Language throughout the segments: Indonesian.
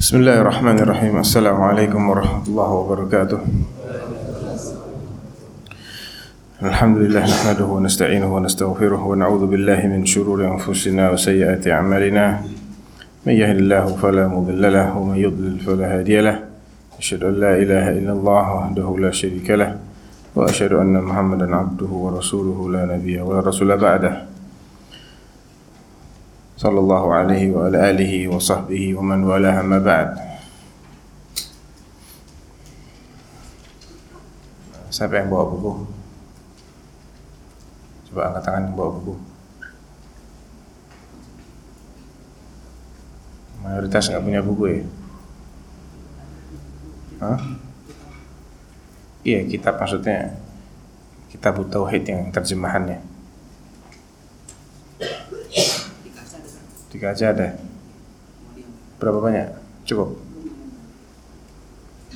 بسم الله الرحمن الرحيم السلام عليكم ورحمة الله وبركاته الحمد لله نحمده ونستعينه ونستغفره ونعوذ بالله من شرور أنفسنا وسيئات أعمالنا من يهد الله فلا مضل له ومن يضلل فلا هادي له أشهد أن لا إله إلا الله وحده لا شريك له وأشهد أن محمدا عبده ورسوله لا نبي ولا رسول بعده sallallahu alaihi wa ala alihi wa sahbihi wa man walaha ma ba'd Siapa yang bawa buku? Coba angkat tangan yang bawa buku Mayoritas nggak punya buku ya? Hah? Iya, kitab maksudnya kitab tauhid yang terjemahannya. Tiga aja ada. Berapa banyak? Cukup.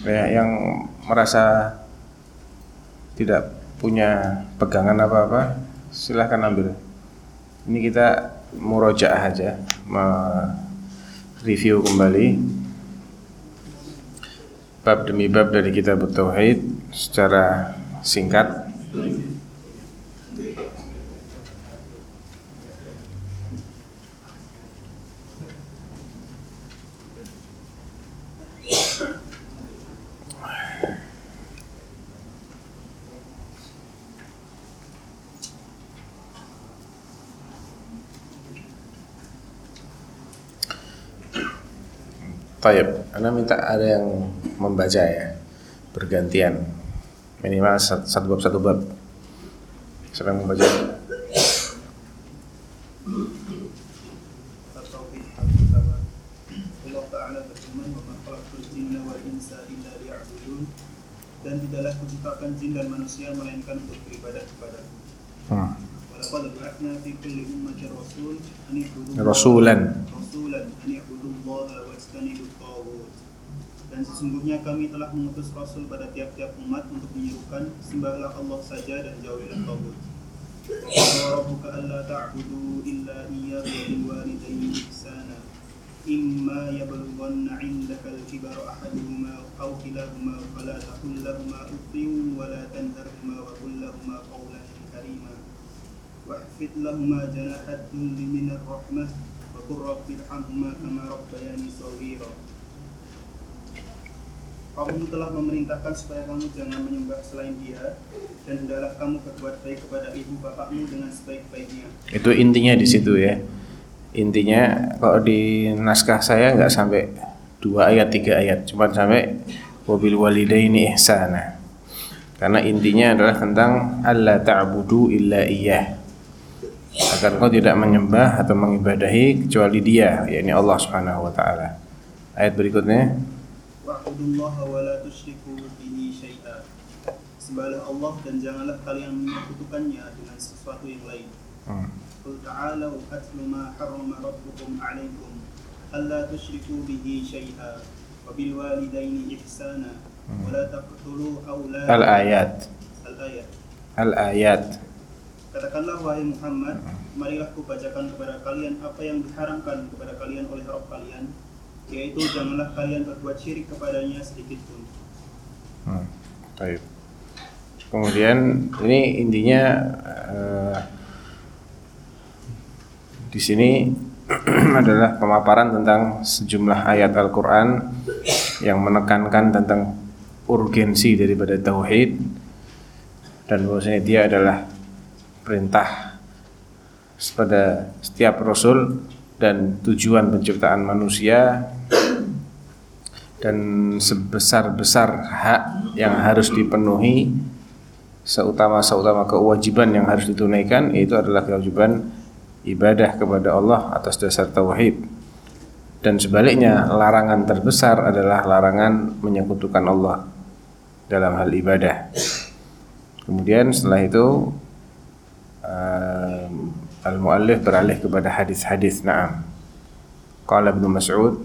Ya, yang merasa tidak punya pegangan apa-apa, silahkan ambil. Ini kita murojaah aja, review kembali bab demi bab dari kitab Tauhid secara singkat. Tayyip, Anda minta ada yang membaca ya? Bergantian. Minimal satu bab satu bab. Siapa yang membaca? dan tidaklah kuciptakan jin dan manusia melainkan untuk beribadah kepada Hmm. Walaqad ba'athna fi kulli ummatin rasul an i'budu Rasulan rasulan an i'budu Allah wa istanibu taghut. Dan sesungguhnya kami telah mengutus rasul pada tiap-tiap umat untuk menyerukan sembahlah Allah saja dan jauhilah taghut. Wa rabbuka alla ta'budu illa iyyahu wa bil walidayni ihsana. إما يبلغن عندك الكبر أحدهما أو كلاهما فلا تقل لهما أف ولا تنهرهما وقل لهما قولا كريما واحفظ لهما جناح الذل من الرحمة وقل رب ارحمهما كما ربياني صغيرا Kamu telah memerintahkan supaya kamu jangan menyembah selain dia dan hendaklah kamu berbuat baik kepada ibu bapakmu dengan sebaik-baiknya. Itu intinya di situ ya Intinya kalau di naskah saya nggak sampai dua ayat tiga ayat Cuma sampai Wabil walidaini ihsana Karena intinya adalah tentang Allah ta'budu illa iyah Agar kau tidak menyembah atau mengibadahi kecuali dia yakni Allah subhanahu wa ta'ala. Ayat berikutnya. Wa'budullaha wa la tusyriku bihi syai'a. Sembahlah Allah dan janganlah kalian menyekutukannya dengan sesuatu yang lain. hmm. Qul ta'alau atlu ma harrama rabbukum 'alaikum. Alla tusyriku bihi syai'a wa bil walidaini ihsana. Wa la taqtulu awladakum Al-ayat. Al-ayat. Al-ayat Katakanlah wahai Muhammad, marilah kubacakan kepada kalian apa yang diharamkan kepada kalian oleh Rabb kalian, yaitu janganlah kalian berbuat syirik kepadanya sedikit pun. Hmm, baik. Kemudian ini intinya eh, di sini adalah pemaparan tentang sejumlah ayat Al-Quran yang menekankan tentang urgensi daripada tauhid dan bahwasanya dia adalah perintah pada setiap rasul dan tujuan penciptaan manusia dan sebesar-besar hak yang harus dipenuhi seutama-seutama kewajiban yang harus ditunaikan yaitu adalah kewajiban ibadah kepada Allah atas dasar tauhid. Dan sebaliknya larangan terbesar adalah larangan menyekutukan Allah dalam hal ibadah. Kemudian setelah itu um, al-muallif beralih kepada hadis-hadis na'am qala Ibnu Mas'ud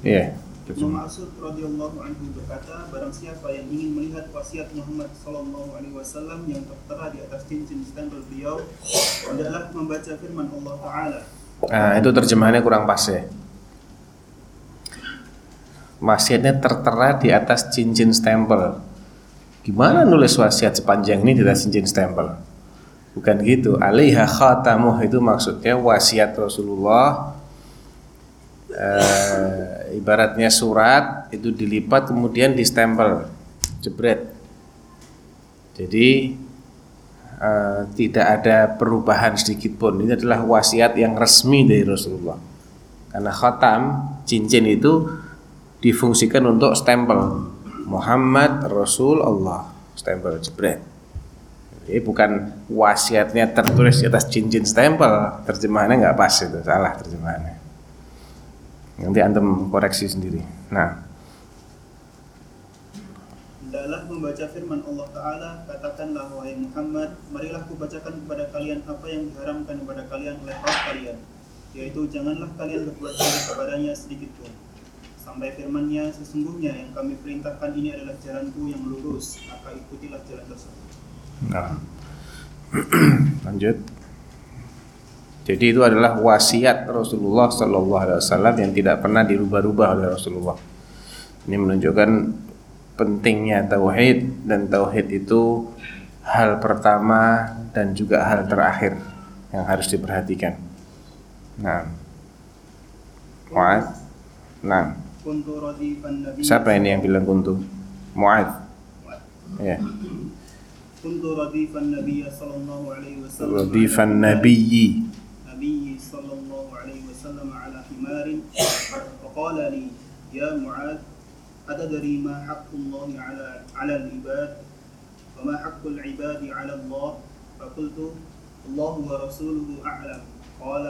iya Ibnu Mas'ud radhiyallahu anhu berkata, barang siapa yang ingin melihat wasiat Muhammad sallallahu alaihi wasallam yang tertera di atas cincin stempel beliau, hendaklah membaca firman Allah taala. Nah, itu terjemahannya kurang pas ya. wasiatnya tertera di atas cincin stempel. Gimana nulis wasiat sepanjang ini atas cincin stempel? Bukan gitu. Alaiha khatamuh itu maksudnya wasiat Rasulullah eh, ibaratnya surat itu dilipat kemudian distempel jebret. Jadi eh, tidak ada perubahan sedikit pun. Ini adalah wasiat yang resmi dari Rasulullah. Karena khatam cincin itu difungsikan untuk stempel Muhammad Rasul Allah stempel jebret. Jadi bukan wasiatnya tertulis di atas cincin stempel, terjemahannya nggak pas itu, salah terjemahannya. Nanti antum koreksi sendiri. Nah, Hendaklah membaca firman Allah Ta'ala, katakanlah wahai Muhammad, marilah kubacakan kepada kalian apa yang diharamkan kepada kalian oleh Rabb kalian, yaitu janganlah kalian berbuat syirik kepadanya sedikit pun. Sampai firmannya, sesungguhnya yang kami perintahkan ini adalah jalanku yang lurus, maka ikutilah jalan tersebut. nah. lanjut. Jadi itu adalah wasiat Rasulullah Sallallahu Alaihi Wasallam yang tidak pernah dirubah-rubah oleh Rasulullah. Ini menunjukkan pentingnya tauhid dan tauhid itu hal pertama dan juga hal terakhir yang harus diperhatikan. Nah, Mu'ad. Nah, siapa ini yang bilang kuntu? Mu'ad. Ya. Kuntu radifan nabi sallallahu alaihi wasallam Radifan nabiyyi. النبي صلى الله عليه وسلم على حمار فقال لي يا معاذ أتدري ما حق الله على على العباد وما حق العباد على الله فقلت الله ورسوله أعلم قال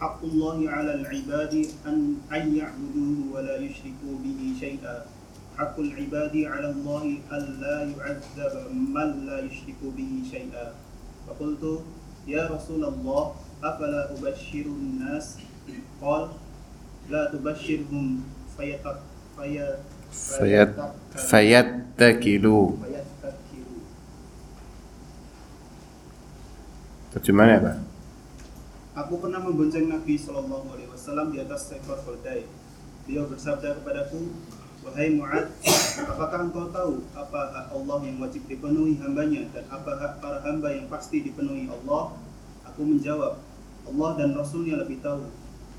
حق الله على العباد أن أن يعبدوه ولا يشركوا به شيئا حق العباد على الله ألا يعذب من لا يشرك به شيئا فقلت يا رسول الله أفلا أبشر الناس قال لا تبشرهم فيتق في Fayat fayattakilu. فيتكلوا Terjemahannya apa? Aku pernah membonceng Nabi Shallallahu Alaihi Wasallam di atas seekor keledai. Beliau bersabda kepadaku, wahai Muad, apakah engkau tahu apa hak Allah yang wajib dipenuhi hambanya dan apa hak para hamba yang pasti dipenuhi Allah? Aku menjawab, Allah dan Rasulnya lebih tahu.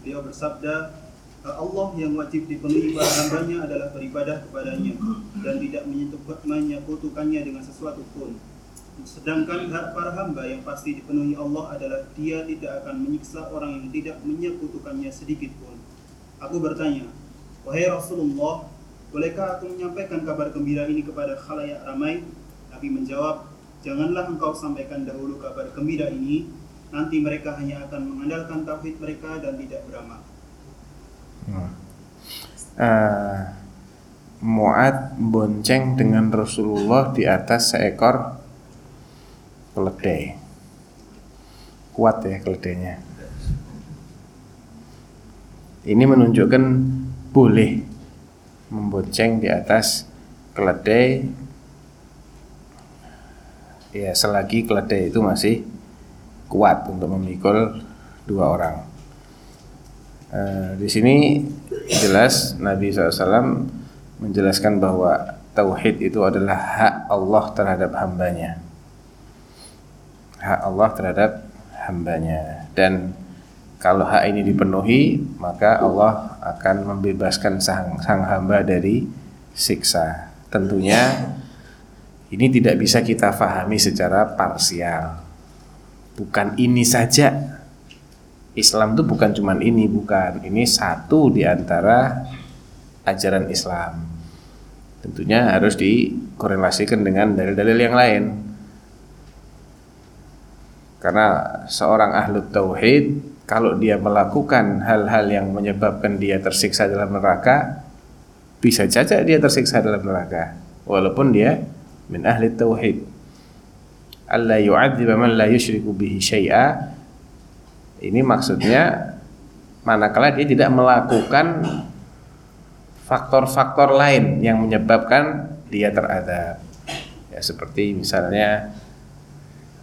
Beliau bersabda, hak Allah yang wajib dipenuhi para hambanya adalah beribadah kepadanya dan tidak menyentuh menyekutukannya dengan sesuatu pun. Sedangkan hak para hamba yang pasti dipenuhi Allah adalah dia tidak akan menyiksa orang yang tidak menyekutukannya sedikit pun. Aku bertanya, Wahai Rasulullah, bolehkah aku menyampaikan kabar gembira ini kepada khalayak ramai? Nabi menjawab, Janganlah engkau sampaikan dahulu kabar gembira ini, nanti mereka hanya akan mengandalkan tauhid mereka dan tidak beramal. Uh, Mu'ad bonceng dengan Rasulullah di atas seekor keledai. Kuat ya keledainya. Ini menunjukkan boleh membonceng di atas keledai ya selagi keledai itu masih kuat untuk memikul dua orang. Eh, di sini jelas Nabi SAW menjelaskan bahwa tauhid itu adalah hak Allah terhadap hambanya. Hak Allah terhadap hambanya dan kalau hak ini dipenuhi maka Allah akan membebaskan sang, sang hamba dari siksa. Tentunya ini tidak bisa kita fahami secara parsial. Bukan ini saja Islam itu bukan cuma ini, bukan. Ini satu di antara ajaran Islam. Tentunya harus dikorelasikan dengan dalil-dalil yang lain. Karena seorang ahlu tauhid kalau dia melakukan hal-hal yang menyebabkan dia tersiksa dalam neraka, bisa saja dia tersiksa dalam neraka walaupun dia min ahli tauhid. Allah yu'adzib man la yusyriku bihi syai'a ini maksudnya manakala dia tidak melakukan faktor-faktor lain yang menyebabkan dia teradab. Ya seperti misalnya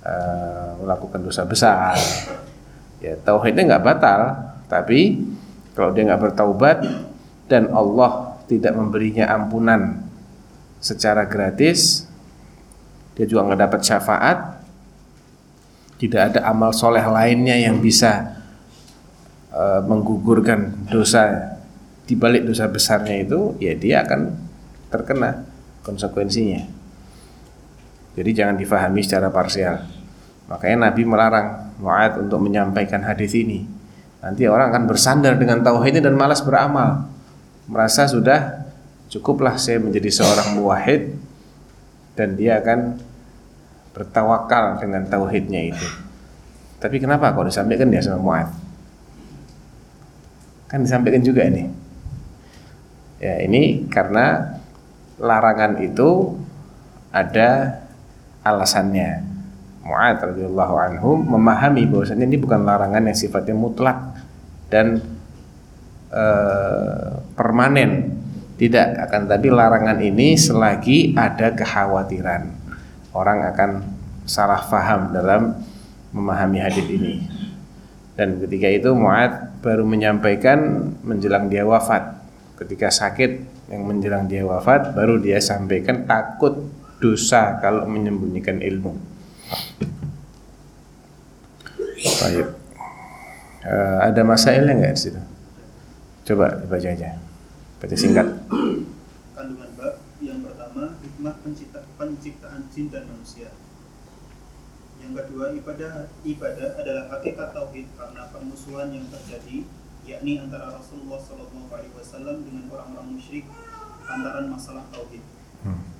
uh, melakukan dosa besar. Ya tauhidnya nggak batal, tapi kalau dia nggak bertaubat dan Allah tidak memberinya ampunan secara gratis, dia juga nggak dapat syafaat, tidak ada amal soleh lainnya yang bisa uh, menggugurkan dosa di balik dosa besarnya itu, ya dia akan terkena konsekuensinya. Jadi jangan difahami secara parsial. Makanya Nabi melarang Mu'ad untuk menyampaikan hadis ini. Nanti orang akan bersandar dengan tauhidnya dan malas beramal. Merasa sudah cukuplah saya menjadi seorang muwahhid dan dia akan bertawakal dengan tauhidnya itu. Tapi kenapa kok disampaikan dia sama Mu'ad? Kan disampaikan juga ini. Ya, ini karena larangan itu ada alasannya. Mu'ad radhiyallahu anhu memahami bahwasanya ini bukan larangan yang sifatnya mutlak dan e, permanen. Tidak akan tapi larangan ini selagi ada kekhawatiran orang akan salah faham dalam memahami hadis ini. Dan ketika itu Mu'ad baru menyampaikan menjelang dia wafat. Ketika sakit yang menjelang dia wafat baru dia sampaikan takut dosa kalau menyembunyikan ilmu. Baik. Uh, ada masailnya nggak di situ? Coba dibaca aja. Baca singkat. Kandungan bab yang pertama hikmah pencipta, penciptaan jin dan manusia. Yang kedua ibadah ibadah adalah hakikat tauhid karena permusuhan yang terjadi yakni antara Rasulullah Shallallahu Alaihi Wasallam dengan orang-orang musyrik antara masalah tauhid. Hmm.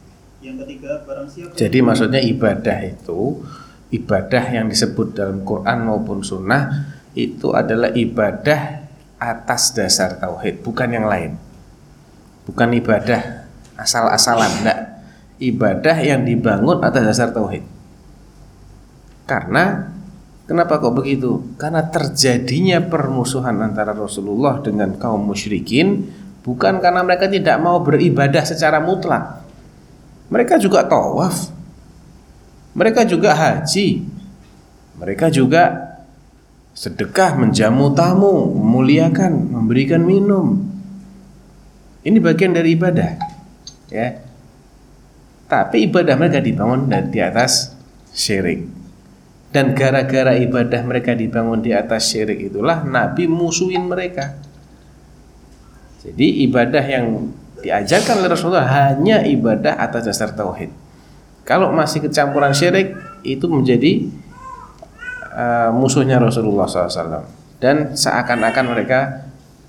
Yang ketiga, barang siapa Jadi maksudnya ibadah itu ibadah yang disebut dalam Quran maupun sunnah itu adalah ibadah atas dasar tauhid, bukan yang lain. Bukan ibadah asal-asalan, enggak. Ibadah yang dibangun atas dasar tauhid. Karena kenapa kok begitu? Karena terjadinya permusuhan antara Rasulullah dengan kaum musyrikin bukan karena mereka tidak mau beribadah secara mutlak mereka juga tawaf. Mereka juga haji. Mereka juga sedekah, menjamu tamu, memuliakan, memberikan minum. Ini bagian dari ibadah. Ya. Tapi ibadah mereka dibangun di atas syirik. Dan gara-gara ibadah mereka dibangun di atas syirik itulah Nabi musuhin mereka. Jadi ibadah yang diajarkan oleh Rasulullah hanya ibadah atas dasar tauhid. Kalau masih kecampuran syirik itu menjadi uh, musuhnya Rasulullah SAW dan seakan-akan mereka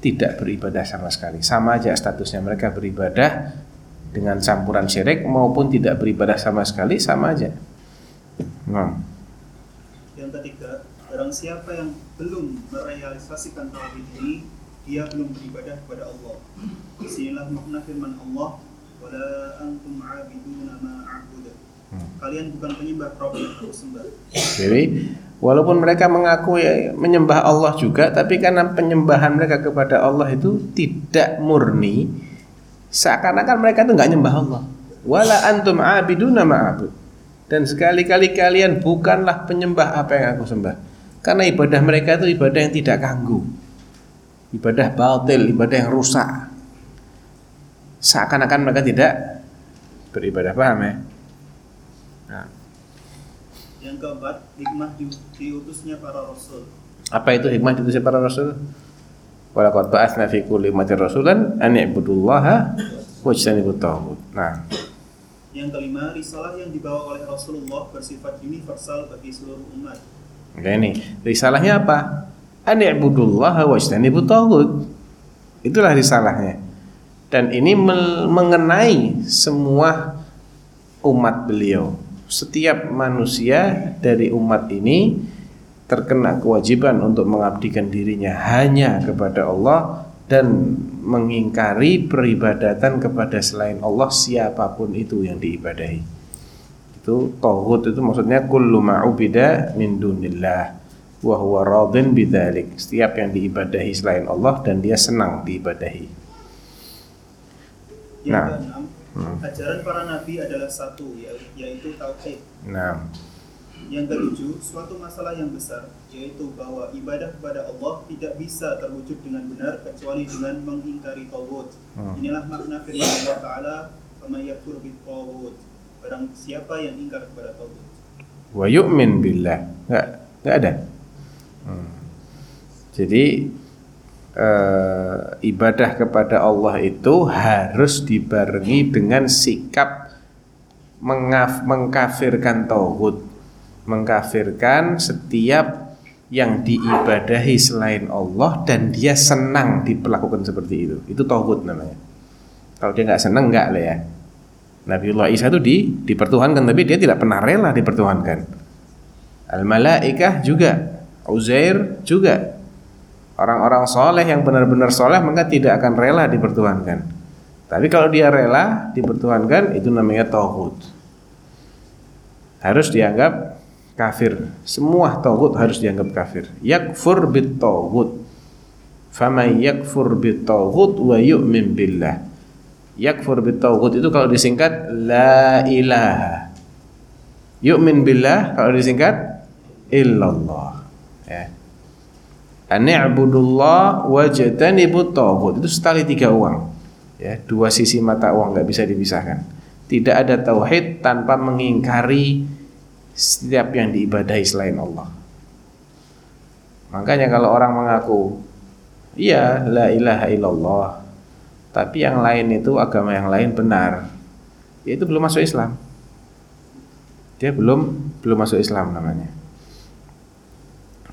tidak beribadah sama sekali. Sama aja statusnya mereka beribadah dengan campuran syirik maupun tidak beribadah sama sekali sama aja. Nah. Yang ketiga, barang siapa yang belum merealisasikan tauhid ini dia belum beribadah kepada Allah. Di sinilah makna firman Allah, "Wala antum 'abiduna ma a'budu." Hmm. Kalian bukan penyembah Rob yang aku sembah. Jadi walaupun mereka mengaku ya, menyembah Allah juga, tapi karena penyembahan mereka kepada Allah itu tidak murni, seakan-akan mereka itu nggak nyembah Allah. Wala antum 'abiduna ma a'bud. Dan sekali-kali kalian bukanlah penyembah apa yang aku sembah. Karena ibadah mereka itu ibadah yang tidak kanggu ibadah batil, ibadah yang rusak. Seakan-akan mereka tidak beribadah, paham ya? Nah. Yang keempat, hikmah diutusnya para rasul. Apa itu hikmah diutusnya para rasul? Walaqad ba'atsna fi kulli ummatin rasulan an i'budullaha wajtanibut taghut. Nah. Yang kelima, risalah yang dibawa oleh Rasulullah bersifat universal bagi seluruh umat. Oke ini, risalahnya apa? Itulah risalahnya. Dan ini mengenai semua umat beliau. Setiap manusia dari umat ini terkena kewajiban untuk mengabdikan dirinya hanya kepada Allah dan mengingkari peribadatan kepada selain Allah siapa pun itu yang diibadahi. Itu tauhid itu maksudnya kullu ma'ubida min dunillah wa huwa radin bidzalik. Setiap yang diibadahi selain Allah dan dia senang diibadahi. Yang nah, keenam, hmm. ajaran para nabi adalah satu yaitu tauhid. Nah. Yang ketujuh, suatu masalah yang besar, yaitu bahwa ibadah kepada Allah tidak bisa terwujud dengan benar kecuali dengan mengingkari tauhid. Hmm. Inilah makna firman Allah Taala, "Faman yakfur bit tauhid." Barang siapa yang ingkar kepada tauhid. wa yu'min billah nggak nggak ada Jadi eh, ibadah kepada Allah itu harus dibarengi dengan sikap mengaf, mengkafirkan tauhid. Mengkafirkan setiap yang diibadahi selain Allah dan dia senang diperlakukan seperti itu. Itu tauhid namanya. Kalau dia nggak senang nggak lah ya. Nabiullah Isa itu di, dipertuhankan tapi dia tidak pernah rela dipertuhankan. Al-malaikah juga, Uzair juga. Orang-orang soleh yang benar-benar soleh maka tidak akan rela dipertuhankan. Tapi kalau dia rela dipertuhankan itu namanya tauhid. Harus dianggap kafir. Semua tauhid harus dianggap kafir. Yakfur bit tauhid. Faman yakfur bit tauhid wa yu'min billah yakfur bitauhid itu kalau disingkat la ilaha yu'min billah kalau disingkat illallah Ani'budullah wajtanibut tauhid itu setali tiga uang. Ya dua sisi mata uang nggak bisa dipisahkan. Tidak ada tauhid tanpa mengingkari setiap yang diibadahi selain Allah. Makanya kalau orang mengaku iya la ilaha illallah tapi yang lain itu agama yang lain benar ya itu belum masuk Islam. Dia belum belum masuk Islam namanya.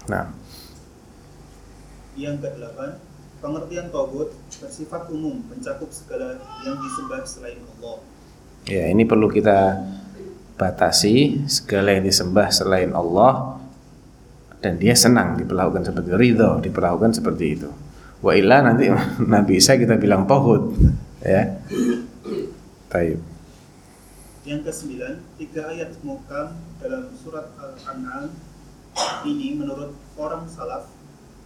Nah Yang kedelapan, pengertian tauhid bersifat umum, mencakup segala yang disembah selain Allah. ya ini perlu kita batasi segala yang disembah selain Allah dan dia senang diperlakukan seperti ridho diperlakukan seperti itu wa illa nanti Nabi Isa kita bilang tauhid ya Taib. Yang kesembilan, tiga ayat mukam dalam surat Al-An'am ini menurut orang salaf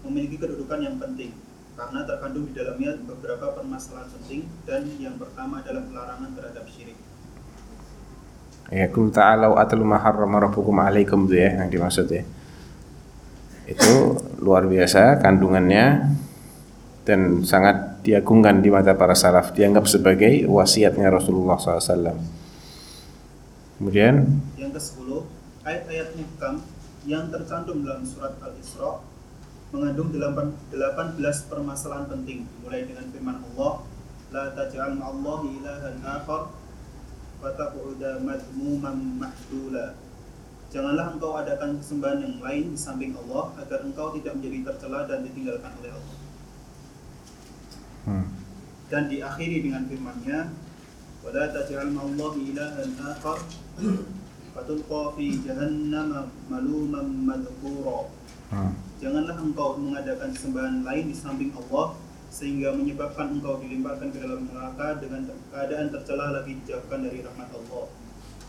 memiliki kedudukan yang penting karena terkandung di dalamnya beberapa permasalahan penting dan yang pertama adalah larangan terhadap syirik. Ya, kum ta'alau atlu ma harrama rabbukum alaikum itu ya yang dimaksud ya. Itu luar biasa kandungannya dan sangat diagungkan di mata para salaf dianggap sebagai wasiatnya Rasulullah SAW. Kemudian Yang ke-10, ayat-ayat muhkam yang tercantum dalam surat Al-Isra mengandung 8 18 permasalahan penting mulai dengan firman Allah la taj'al ma'allahi ilahan akhar fataq'uda madmuman mahdula Janganlah engkau adakan kesembahan yang lain di samping Allah agar engkau tidak menjadi tercela dan ditinggalkan oleh Allah. hmm, Dan diakhiri dengan firman-Nya wala taj'al ma'allahi ilahan akhar fatulqa fi jahannam maluman madhkura hmm. Janganlah engkau mengadakan sembahan lain di samping Allah sehingga menyebabkan engkau dilemparkan ke dalam neraka dengan keadaan tercela lagi dijauhkan dari rahmat Allah.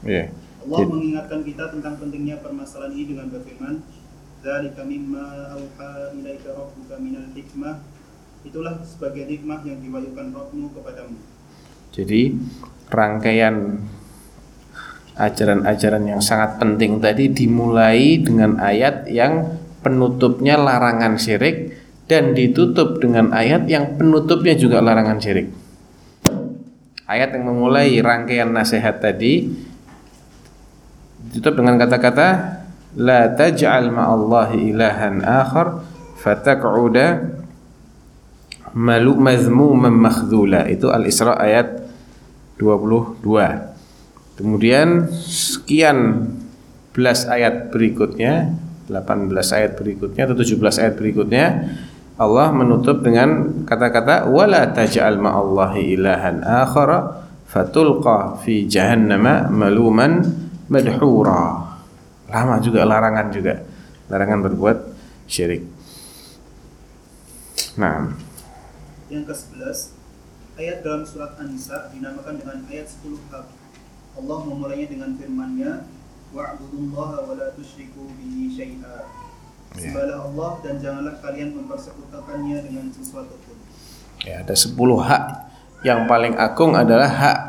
Iya. Allah Jadi- mengingatkan kita tentang pentingnya permasalahan ini dengan berfirman, "Dzalika mimma auha ilaika rabbuka minal hikmah." Itulah sebagai hikmah yang diwahyukan Rabbmu kepadamu. Jadi rangkaian ajaran-ajaran yang sangat penting tadi dimulai dengan ayat yang penutupnya larangan syirik dan ditutup dengan ayat yang penutupnya juga larangan syirik. Ayat yang memulai rangkaian nasihat tadi ditutup dengan kata-kata la taj'al ma'allahi ilahan akhar fataq'uda malu mazmuman makhdhula itu Al-Isra ayat 22. Kemudian sekian belas ayat berikutnya, 18 ayat berikutnya atau 17 ayat berikutnya Allah menutup dengan kata-kata wala taj'al ma'allahi ilahan akhara fatulqa fi jahannama maluman madhura. Lama juga larangan juga. Larangan berbuat syirik. Nah, Yang ke-11, ayat dalam surat An-Nisa dinamakan dengan ayat 10 Hab. Allah memulainya dengan firman-Nya, "Wa'budullaha wa la tusyriku bihi syai'a." Ya. Sembahlah Allah dan janganlah kalian mempersekutukannya dengan sesuatu pun. Ya, ada 10 hak. Yang paling agung adalah hak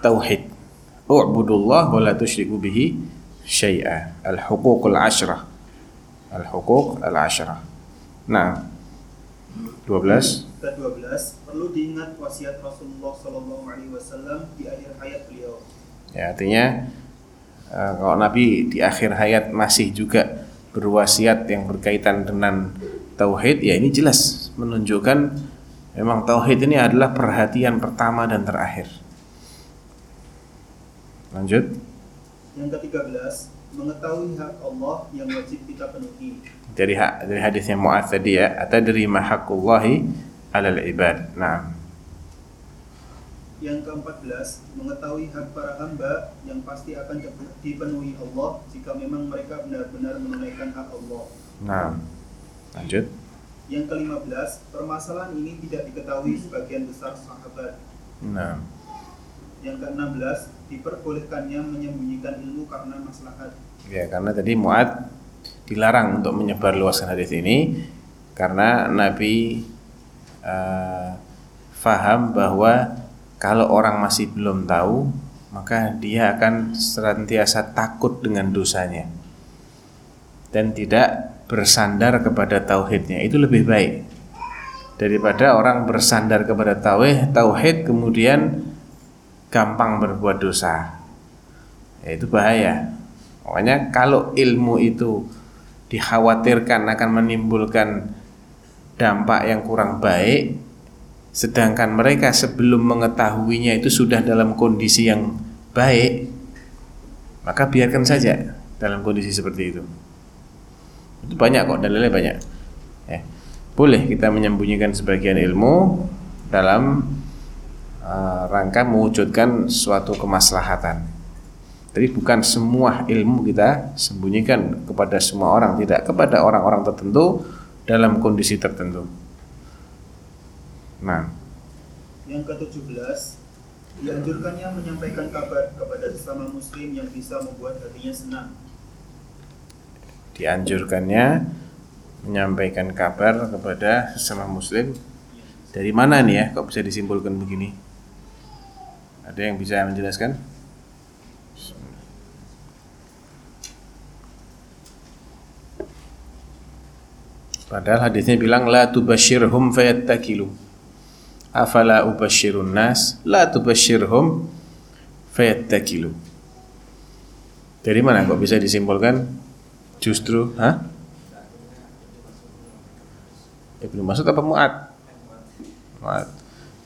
tauhid. U'budullah wa la tusyriku bihi syai'a. Al-huququl asyrah. Al-huquq al-asyrah. Nah, 12 ke-12 perlu diingat wasiat Rasulullah Shallallahu Alaihi Wasallam di akhir hayat beliau. Ya, artinya uh, kalau Nabi di akhir hayat masih juga berwasiat yang berkaitan dengan tauhid, ya ini jelas menunjukkan memang tauhid ini adalah perhatian pertama dan terakhir. Lanjut. Yang ke-13 mengetahui hak Allah yang wajib kita penuhi. Dari hak dari hadisnya Mu'adz tadi ya, atadri ma haqqullahi 'alal ibad. Nah. Yang ke-14 mengetahui hak para hamba yang pasti akan dipenuhi Allah jika memang mereka benar-benar menunaikan hak Allah. Nah. Lanjut. Yang ke-15 permasalahan ini tidak diketahui sebagian besar sahabat. Nah. Yang ke-16 diperbolehkannya menyembunyikan ilmu karena maslahat. Ya, karena tadi Muad dilarang untuk menyebar luaskan hadis ini karena Nabi uh, faham bahwa kalau orang masih belum tahu maka dia akan senantiasa takut dengan dosanya. Dan tidak bersandar kepada tauhidnya. Itu lebih baik. Daripada orang bersandar kepada tauhid tauhid kemudian gampang berbuat dosa. Ya, itu bahaya. Makanya kalau ilmu itu dikhawatirkan akan menimbulkan dampak yang kurang baik sedangkan mereka sebelum mengetahuinya itu sudah dalam kondisi yang baik maka biarkan saja dalam kondisi seperti itu itu banyak kok dalilnya banyak ya. boleh kita menyembunyikan sebagian ilmu dalam Eh, rangka mewujudkan suatu kemaslahatan. Jadi bukan semua ilmu kita sembunyikan kepada semua orang, tidak kepada orang-orang tertentu dalam kondisi tertentu. Nah, yang ke-17 dianjurkannya menyampaikan kabar kepada sesama muslim yang bisa membuat hatinya senang. Dianjurkannya menyampaikan kabar kepada sesama muslim dari mana nih ya kok bisa disimpulkan begini? Ada yang bisa menjelaskan? Padahal hadisnya bilang la tubashirhum fayattakilu. Afala ubashirun nas la tubashirhum fayattakilu. Dari mana kok bisa disimpulkan justru ha? Ibnu Mas'ud apa Mu'ad? Mu'ad.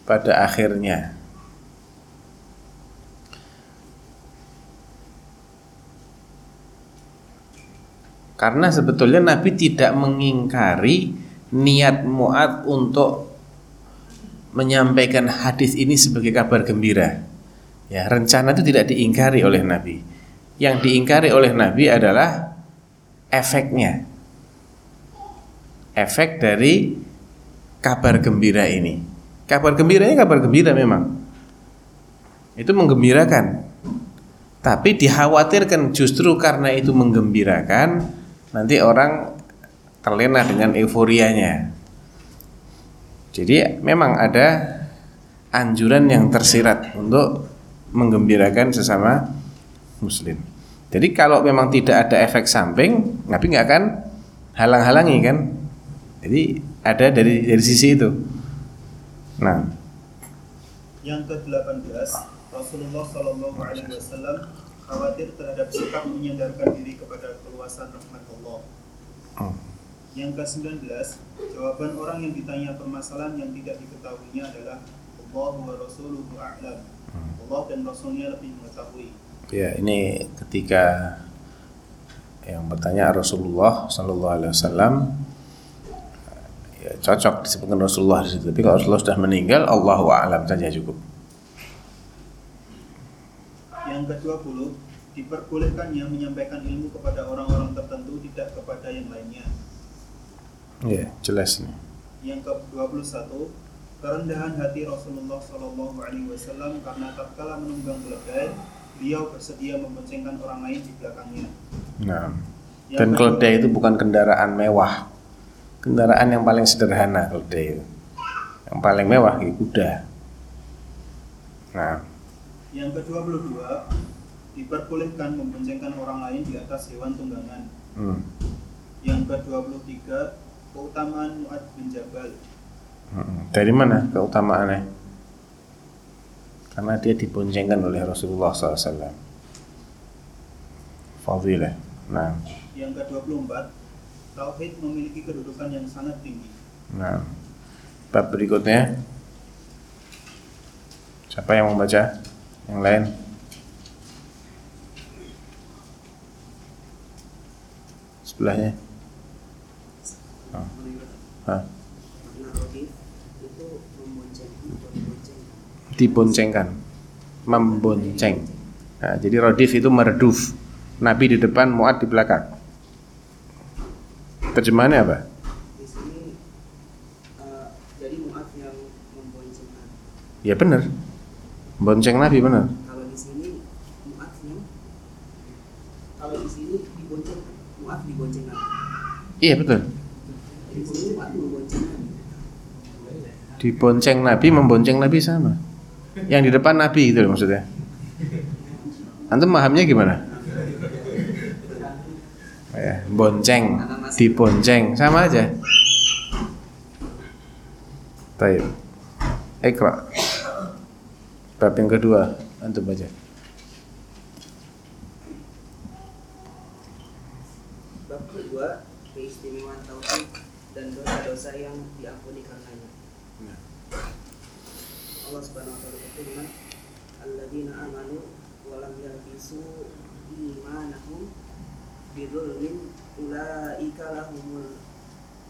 Pada akhirnya Karena sebetulnya Nabi tidak mengingkari niat Mu'ad untuk menyampaikan hadis ini sebagai kabar gembira. Ya, rencana itu tidak diingkari oleh Nabi. Yang diingkari oleh Nabi adalah efeknya. Efek dari kabar gembira ini. Kabar gembiranya kabar gembira memang. Itu menggembirakan. Tapi dikhawatirkan justru karena itu menggembirakan, nanti orang terlena dengan euforianya. Jadi memang ada anjuran yang tersirat untuk menggembirakan sesama muslim. Jadi kalau memang tidak ada efek samping, Nabi nggak akan halang-halangi kan. Jadi ada dari dari sisi itu. Nah, yang ke-18 Rasulullah Shallallahu Alaihi Wasallam khawatir terhadap sikap menyandarkan diri kepada keluasan rahmat Allah. Oh. Yang ke-19, jawaban orang yang ditanya permasalahan yang tidak diketahuinya adalah Allah wa rasuluhu a'lam. Hmm. Allah dan Rasulnya lebih mengetahui. Ya, ini ketika yang bertanya Rasulullah Sallallahu Alaihi Wasallam ya, cocok disebutkan Rasulullah di situ. Tapi kalau Rasulullah sudah meninggal, Allah wa alam saja cukup. Yang ke-20, diperbolehkannya menyampaikan ilmu kepada orang-orang tertentu tidak kepada yang lainnya. Iya, yeah, jelas nih. Yang ke-21, kerendahan hati Rasulullah Shallallahu alaihi wasallam karena tatkala menunggang keledai, beliau bersedia memboncengkan orang lain di belakangnya. Nah. Yang Dan keledai itu bukan kendaraan mewah. Kendaraan yang paling sederhana keledai itu. Yang paling mewah itu kuda. Nah. Yang ke-22, diperbolehkan memboncengkan orang lain di atas hewan tunggangan. Hmm. Yang ke-23 keutamaan Mu'ad bin Jabal. Hmm. Dari mana keutamaannya? Karena dia diboncengkan oleh Rasulullah SAW. Fadilah. Nah, Yang ke-24 tauhid memiliki kedudukan yang sangat tinggi. nah. Bab berikutnya. Siapa yang membaca? Yang lain? Sebelahnya. Hah? Diboncengkan? Membonceng. Nah, jadi rodif itu mereduf Nabi di depan Mu'ad di belakang. Terjemahannya apa? Di sini eh, muat yang ya benar. Bonceng Nabi benar. Kalau di sini muat yang kalau di sini dibonceng muat dibonceng Nabi. iya betul Di sini muat membonceng Nabi. Dibonceng Nabi membonceng Nabi sama. Yang di depan Nabi itu loh maksudnya. Antum pahamnya gimana? ya, bonceng dibonceng sama aja. Taib. Ikra Bab yang kedua. Antum baca Bab kedua keistimewaan tauhid dan dosa-dosa yang diampuni karenanya. Allah Subhanahu wa taala berfirman, "Alladzina amanu wa lam yalbisu imanahum bidzulmin ulaika lahumul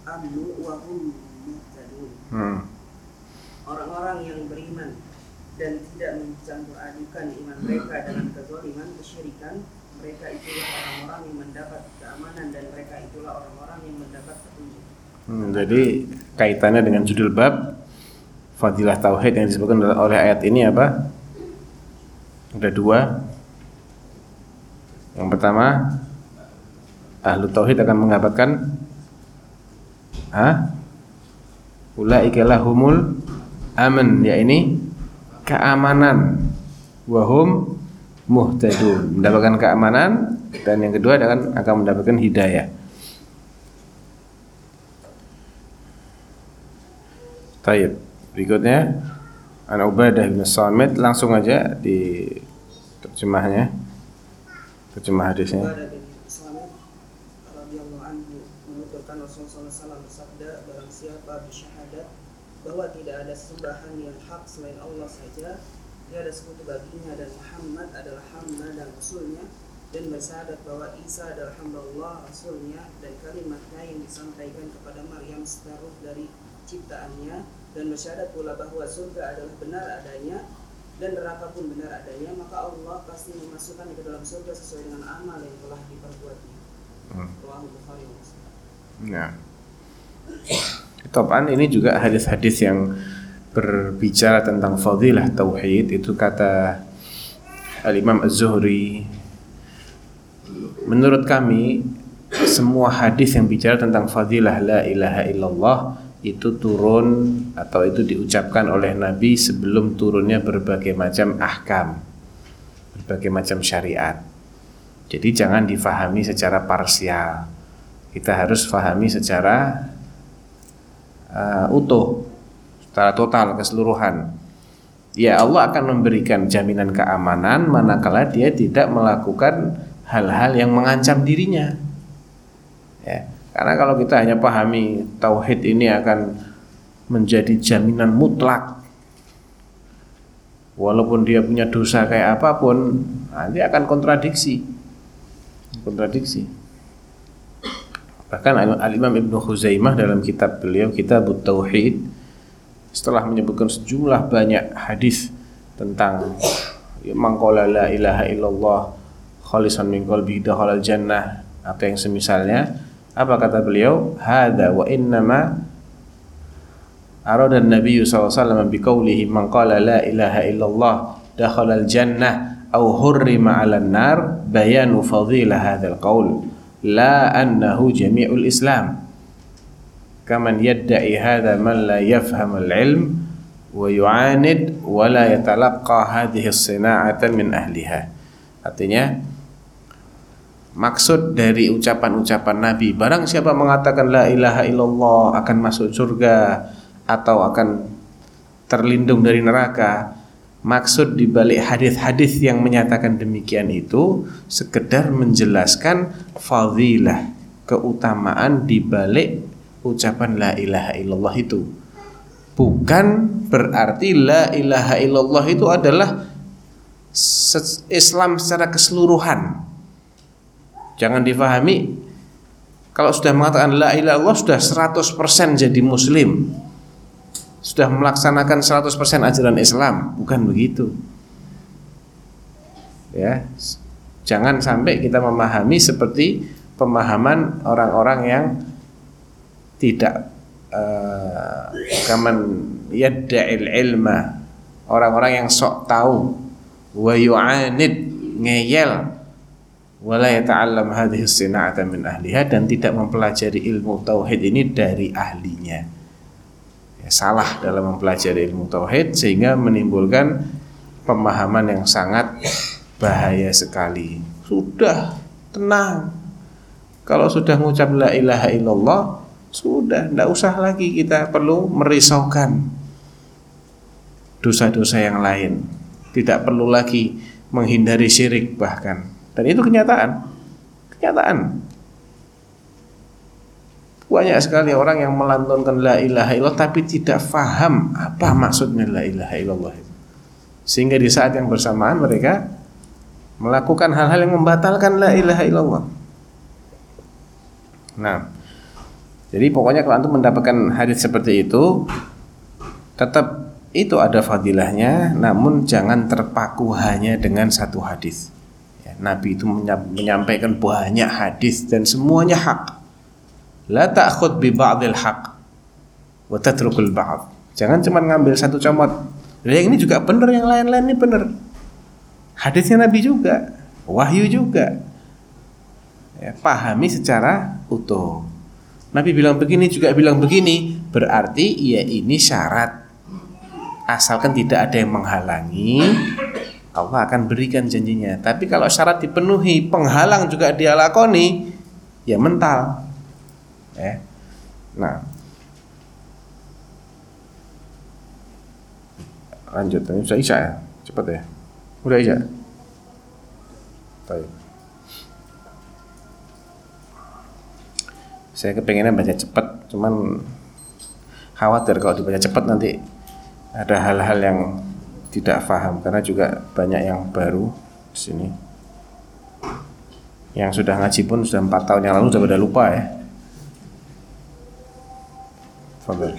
amnu wa hum muhtadun." hmm. Orang-orang yang beriman dan tidak mencampur adukan iman mereka dengan kezaliman, kesyirikan, mereka itulah orang-orang yang mendapat keamanan dan mereka itulah orang-orang yang mendapat petunjuk. Hmm, Jadi kaitannya dengan judul bab Fadilah Tauhid yang disebutkan oleh ayat ini apa? Ada dua Yang pertama Ahlu Tauhid akan mendapatkan Hah? Ulaika lahumul aman Ya ini keamanan Wahum muhtadun Mendapatkan keamanan Dan yang kedua akan, akan mendapatkan hidayah Taib. Berikutnya An Ubadah bin Samit langsung aja di terjemahnya. Terjemah hadisnya. Ubadah bin Samit radhiyallahu anhu menuturkan Rasulullah SAW bersabda barang siapa bersyahadat bahwa tidak ada sesembahan yang hak selain Allah saja tiada sekutu baginya dan Muhammad adalah hamba dan rasulnya dan bersyahadat bahwa Isa adalah hamba Allah rasulnya dan kalimatnya yang disampaikan kepada Maryam separuh dari ciptaannya dan bersyahadat pula bahwa surga adalah benar adanya dan neraka pun benar adanya maka Allah pasti memasukkan ke dalam surga sesuai dengan amal yang telah diperbuatnya. Hmm. Rawahu Bukhari Muslim. Nah. Topan ini juga hadis-hadis yang berbicara tentang fadilah tauhid itu kata Al-Imam Az-Zuhri menurut kami semua hadis yang bicara tentang fadilah la ilaha illallah itu turun atau itu diucapkan oleh Nabi sebelum turunnya berbagai macam ahkam berbagai macam syariat. Jadi jangan difahami secara parsial. Kita harus fahami secara uh, utuh secara total keseluruhan. Ya Allah akan memberikan jaminan keamanan manakala dia tidak melakukan hal-hal yang mengancam dirinya. Ya karena kalau kita hanya pahami tauhid ini akan menjadi jaminan mutlak. Walaupun dia punya dosa kayak apa pun nanti akan kontradiksi. Kontradiksi. Bahkan Al-Imam Ibnu Khuzaimah dalam kitab beliau Kitab Tauhid setelah menyebutkan sejumlah banyak hadis tentang mangkola la ilaha illallah khalisan min qalbi dakhalal jannah atau yang semisalnya apa kata beliau? Hada wa innama arada an-nabiy sallallahu alaihi wasallam man qala la ilaha illallah dakhalal jannah aw hurrima 'alan nar bayanu fadilah hadzal qaul la annahu jami'ul islam kaman yadda'i hadha man la yafhamu al-ilm wa yu'anid wa la yatalaqqa hadhihi as-sina'ata min ahliha. Artinya maksud dari ucapan-ucapan Nabi barang siapa mengatakan la ilaha illallah akan masuk surga atau akan terlindung dari neraka maksud dibalik hadis-hadis yang menyatakan demikian itu sekedar menjelaskan fadilah keutamaan dibalik ucapan la ilaha illallah itu bukan berarti la ilaha illallah itu adalah Islam secara keseluruhan Jangan difahami kalau sudah mengatakan la ilaha illallah sudah 100% jadi muslim. Sudah melaksanakan 100% ajaran Islam, bukan begitu. Ya. Jangan sampai kita memahami seperti pemahaman orang-orang yang tidak uh, kaman yadda'il ilma orang-orang yang sok tahu wa yu'anid ngeyel wala yata'allam hadhihi sina'ata min ahliha dan tidak mempelajari ilmu tauhid ini dari ahlinya. Ya, salah dalam mempelajari ilmu tauhid sehingga menimbulkan pemahaman yang sangat bahaya sekali. Sudah tenang. Kalau sudah mengucap la ilaha illallah, sudah tidak usah lagi kita perlu merisaukan dosa-dosa yang lain. Tidak perlu lagi menghindari syirik bahkan dan itu kenyataan. Kenyataan. Banyak sekali orang yang melantunkan la ilaha illallah tapi tidak faham apa maksudnya la ilaha illallah. Sehingga di saat yang bersamaan mereka melakukan hal-hal yang membatalkan la ilaha illallah. Nah, jadi pokoknya kalau antum mendapatkan hadis seperti itu tetap itu ada fadilahnya namun jangan terpaku hanya dengan satu hadis. Nabi itu menyampaikan banyak hadis dan semuanya hak. La ta'khud bi ba'dil haq wa tatrukul ba'd. Jangan cuma ngambil satu comot. Yang ini juga benar, yang lain-lain ini benar. Hadisnya Nabi juga, wahyu juga. Ya, pahami secara utuh. Nabi bilang begini juga bilang begini, berarti ya ini syarat. Asalkan tidak ada yang menghalangi, Allah akan berikan janjinya. Tapi kalau syarat dipenuhi, penghalang juga dia lakoni, ya mental. Ya. Nah, lanjut. Sudah isya ya, cepat ya. Udah isya. Baik. Saya kepengennya baca cepat, cuman khawatir kalau dibaca cepat nanti ada hal-hal yang tidak paham karena juga banyak yang baru di sini. Yang sudah ngaji pun sudah empat tahun yang lalu sudah pada lupa ya. Fadil.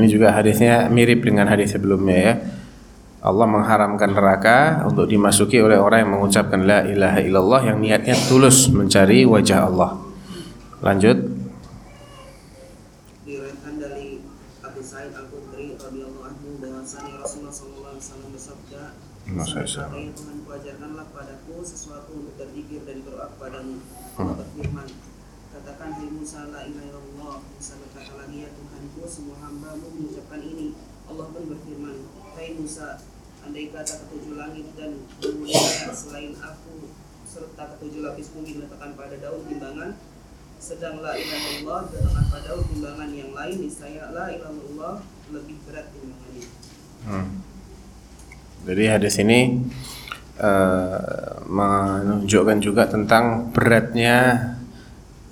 ini juga hadisnya mirip dengan hadis sebelumnya ya. Allah mengharamkan neraka untuk dimasuki oleh orang yang mengucapkan la ilaha illallah yang niatnya tulus mencari wajah Allah. Lanjut. Diriwayatkan dari Abu Sa'id Al-Khudri radhiyallahu anhu bahwasanya Rasulullah sallallahu alaihi wasallam bersabda, Masa "Sesungguhnya yang Tuhan ajarkanlah padaku sesuatu untuk berzikir dan berdoa kepadamu." Allah berfirman, Katakan hai Musa la ilaha illallah Musa berkata lagi ya Tuhanku semua hambamu mengucapkan ini Allah pun berfirman Hai Musa andai kata ketujuh langit dan bumi selain aku serta ketujuh lapis bumi diletakkan pada daun timbangan sedang la ilaha diletakkan pada daun timbangan yang lain niscaya la ilaha lebih berat timbangannya Hmm. Jadi hadis ini eh, menunjukkan juga tentang beratnya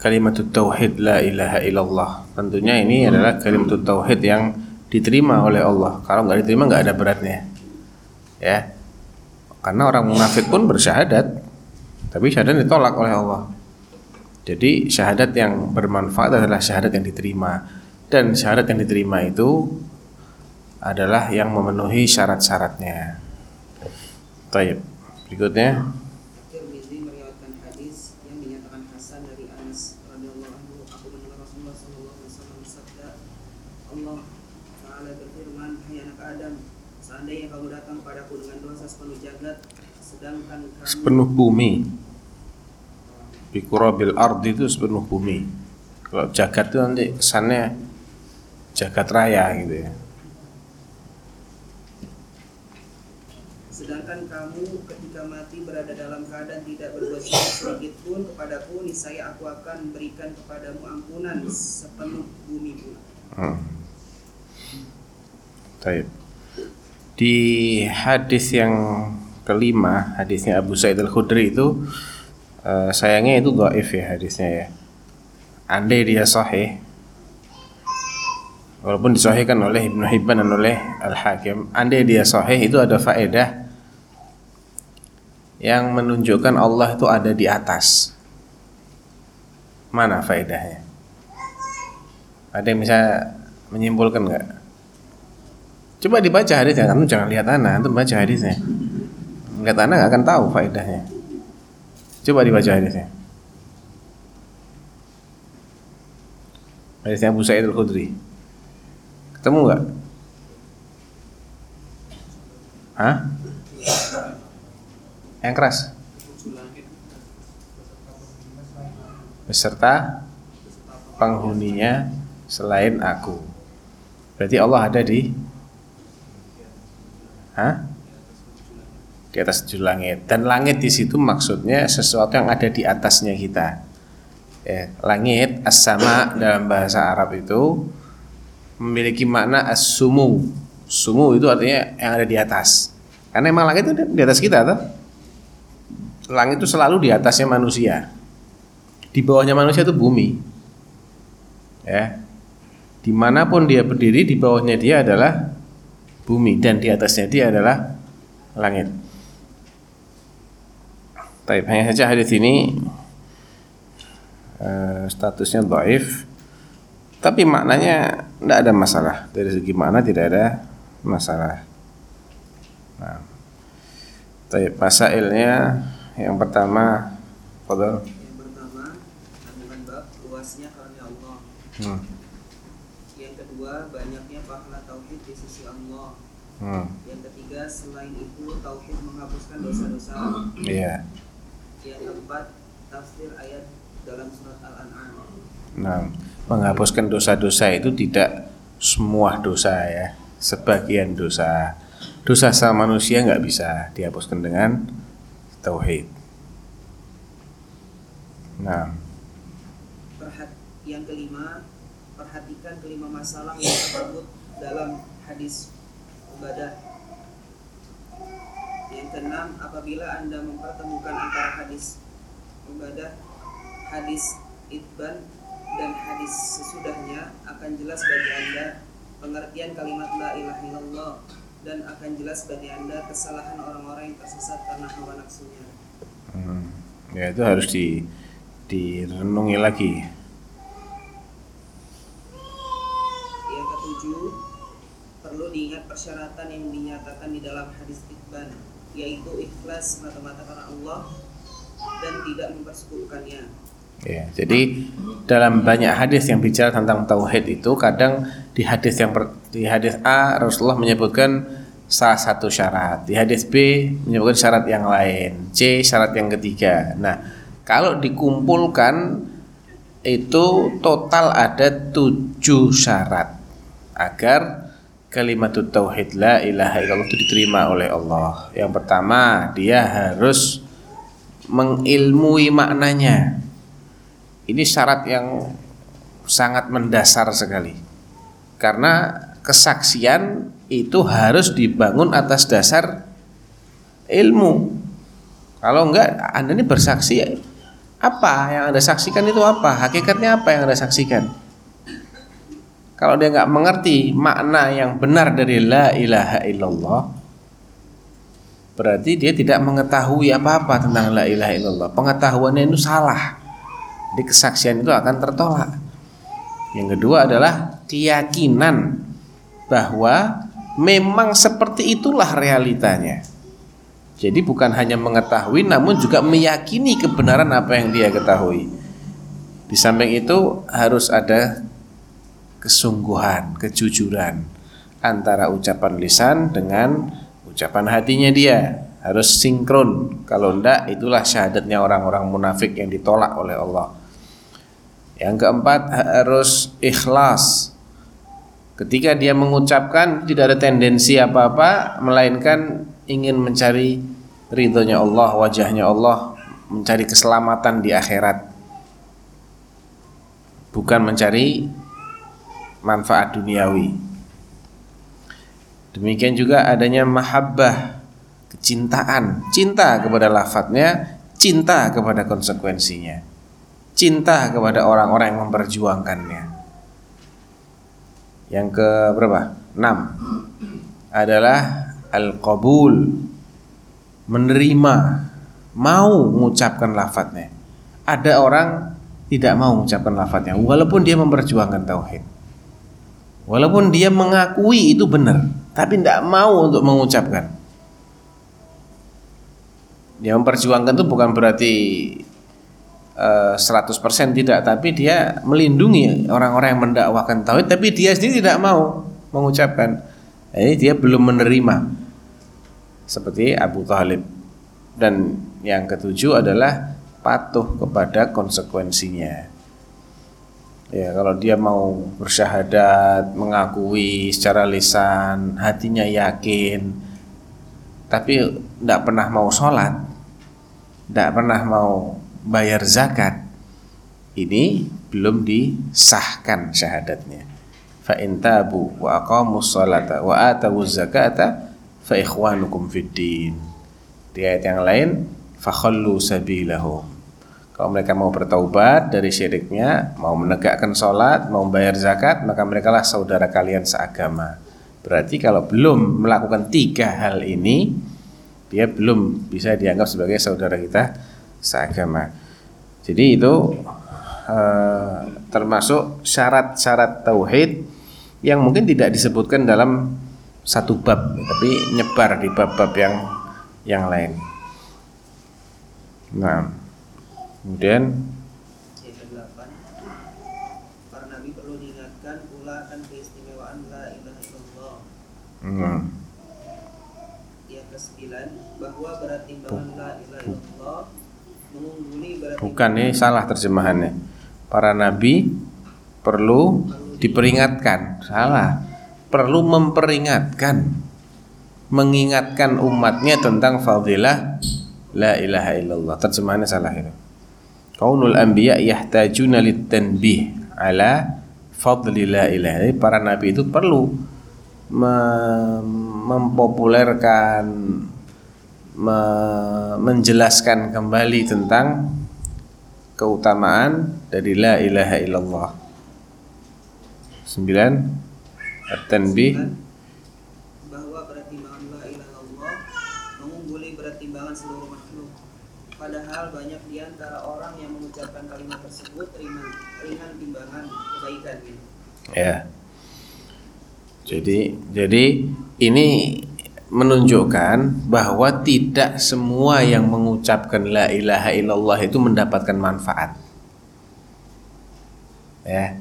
kalimat tauhid la ilaha illallah. Tentunya ini adalah kalimat tauhid yang diterima oleh Allah. Kalau nggak diterima nggak ada beratnya. Ya. Karena orang munafik pun bersyahadat, tapi syahadat ditolak oleh Allah. Jadi syahadat yang bermanfaat adalah syahadat yang diterima dan syahadat yang diterima itu adalah yang memenuhi syarat-syaratnya. Baik, berikutnya Tirmizi meriwayatkan hadis yang dinyatakan hasan dari Anas radhiyallahu anhu aku mendengar Rasulullah sallallahu alaihi wasallam bersabda Allah taala berfirman hai anak Adam seandainya kamu datang padaku dengan dosa sepenuh jagat sedangkan kamu sepenuh bumi. Bikurabil ardi itu sepenuh bumi. Kalau jagat itu nanti kesannya jagat raya gitu ya. sedangkan kamu ketika mati berada dalam keadaan tidak berbuat sedikit pun kepadaku niscaya aku akan berikan kepadamu ampunan sepenuh bumi pun Hmm. Baik. Di hadis yang kelima, hadisnya Abu Sa'id Al-Khudri itu eh, sayangnya itu dhaif ya hadisnya ya. Andai dia sahih walaupun disahihkan oleh Ibnu Hibban dan oleh Al-Hakim, andai dia sahih itu ada faedah yang menunjukkan Allah itu ada di atas. Mana faedahnya? Ada yang bisa menyimpulkan nggak? Coba dibaca hadisnya, kamu jangan lihat anak, antum baca hadisnya. Lihat anak nggak akan tahu faedahnya. Coba dibaca hadisnya. Hadisnya Abu Sa'id Al-Khudri. Ketemu nggak? Hah? Yang keras? Beserta penghuninya selain aku. Berarti Allah ada di Hah? Di atas tujuh langit. Dan langit di situ maksudnya sesuatu yang ada di atasnya kita. Ya, langit as-sama dalam bahasa Arab itu memiliki makna as-sumu. Sumu itu artinya yang ada di atas. Karena emang langit itu di atas kita tuh. Langit itu selalu di atasnya manusia. Di bawahnya manusia itu bumi. Ya. Di mana pun dia berdiri, di bawahnya dia adalah bumi dan di atasnya dia adalah langit. Tapi hanya saja hadis ini uh, statusnya dhaif tapi maknanya tidak ada masalah dari segi makna tidak ada masalah. Nah, tapi masailnya yang pertama, Fadal. Yang pertama, kandungan bab luasnya karena Allah. Hmm. Yang kedua, banyaknya pahala tauhid di sisi Allah. Hmm. Yang ketiga, selain itu tauhid menghapuskan dosa-dosa. Iya. Yang keempat, tafsir ayat dalam surat Al-An'am. Nah, menghapuskan dosa-dosa itu tidak semua dosa ya, sebagian dosa. Dosa sama manusia nggak bisa dihapuskan dengan tauhid. Nah, Perhat yang kelima, perhatikan kelima masalah yang tersebut dalam hadis ibadah. Yang keenam, apabila Anda mempertemukan antara hadis ibadah, hadis itban dan hadis sesudahnya akan jelas bagi Anda pengertian kalimat la ilaha illallah dan akan jelas bagi Anda kesalahan orang-orang yang tersesat karena hawa nafsunya. Hmm. Ya itu harus di direnungi lagi. Yang ketujuh, perlu diingat persyaratan yang dinyatakan di dalam hadis Ibn, yaitu ikhlas mata-mata karena Allah dan tidak mempersekutukannya. Ya, jadi dalam banyak hadis yang bicara tentang tauhid itu kadang di hadis yang per, di hadis A Rasulullah menyebutkan salah satu syarat, di hadis B menyebutkan syarat yang lain, C syarat yang ketiga. Nah, kalau dikumpulkan itu total ada tujuh syarat agar kalimat tauhid la ilaha illallah itu diterima oleh Allah. Yang pertama, dia harus mengilmui maknanya ini syarat yang sangat mendasar sekali. Karena kesaksian itu harus dibangun atas dasar ilmu. Kalau enggak, Anda ini bersaksi apa yang Anda saksikan itu apa? Hakikatnya apa yang Anda saksikan? Kalau dia nggak mengerti makna yang benar dari la ilaha illallah, berarti dia tidak mengetahui apa-apa tentang la ilaha illallah. Pengetahuannya itu salah di kesaksian itu akan tertolak. Yang kedua adalah keyakinan bahwa memang seperti itulah realitanya. Jadi bukan hanya mengetahui namun juga meyakini kebenaran apa yang dia ketahui. Di samping itu harus ada kesungguhan, kejujuran antara ucapan lisan dengan ucapan hatinya dia harus sinkron kalau enggak itulah syahadatnya orang-orang munafik yang ditolak oleh Allah yang keempat harus ikhlas. Ketika dia mengucapkan tidak ada tendensi apa-apa melainkan ingin mencari ridhonya Allah wajahnya Allah mencari keselamatan di akhirat. Bukan mencari manfaat duniawi. Demikian juga adanya mahabbah kecintaan, cinta kepada lafadznya, cinta kepada konsekuensinya, cinta kepada orang-orang yang memperjuangkannya. Yang ke berapa? 6 adalah al-qabul menerima mau mengucapkan lafadznya. Ada orang tidak mau mengucapkan lafadznya walaupun dia memperjuangkan tauhid. Walaupun dia mengakui itu benar, tapi tidak mau untuk mengucapkan. Dia memperjuangkan itu bukan berarti 100% tidak, tapi dia melindungi orang-orang yang mendakwakan tauhid, tapi dia sendiri tidak mau mengucapkan. Ini dia belum menerima. Seperti Abu Talib. Dan yang ketujuh adalah patuh kepada konsekuensinya. Ya, kalau dia mau bersyahadat, mengakui secara lisan, hatinya yakin, tapi tidak pernah mau sholat, tidak pernah mau bayar zakat, ini belum disahkan syahadatnya. fa in tabu wa aqamus salata wa atawuz zakata fa ikhwanukum fid din. Di ayat yang lain fa khallu sabilahum. Kalau mereka mau bertaubat dari syiriknya, mau menegakkan sholat, mau membayar zakat, maka mereka lah saudara kalian seagama. Berarti kalau belum melakukan tiga hal ini, dia belum bisa dianggap sebagai saudara kita seagama. Jadi itu eh, termasuk syarat-syarat tauhid yang mungkin tidak disebutkan dalam satu bab, tapi nyebar di bab-bab yang yang lain. Nah, kemudian nabi perlu diingatkan pula akan keistimewaan la ilaha illallah. hmm, Yang kesembilan, bahwa berat timbangan la ilaha illallah mengungguli berat bukan nih salah terjemahannya. Para nabi perlu diperingatkan, salah. Perlu memperingatkan, mengingatkan umatnya tentang fadilah la ilaha illallah. Terjemahannya salah itu. Kaunul anbiya yahtajuna litanbih ala fadli la ilaha. Jadi para nabi itu perlu mem- mempopulerkan me- menjelaskan kembali tentang keutamaan dari la ilaha illallah. 9 At-tanbih bahwa berat timbangan la ilaha illallah mengungguli berat timbangan seluruh makhluk. Padahal banyak di antara orang yang mengucapkan kalimat tersebut ringan, ringan timbangan kebaikan ya. Jadi jadi ini menunjukkan bahwa tidak semua yang mengucapkan la ilaha illallah itu mendapatkan manfaat. Ya.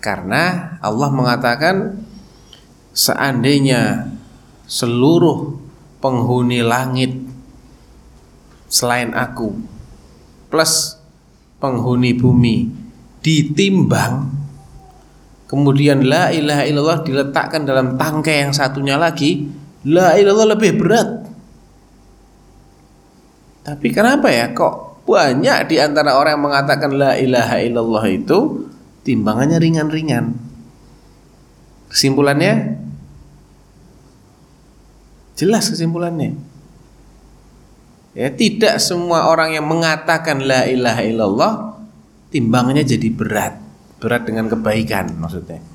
Karena Allah mengatakan seandainya seluruh penghuni langit selain aku plus penghuni bumi ditimbang kemudian la ilaha illallah diletakkan dalam tangkai yang satunya lagi la ilallah lebih berat. Tapi kenapa ya? Kok banyak di antara orang yang mengatakan la ilaha illallah itu timbangannya ringan-ringan? Kesimpulannya? Jelas kesimpulannya. Ya tidak semua orang yang mengatakan la ilaha illallah timbangannya jadi berat. Berat dengan kebaikan maksudnya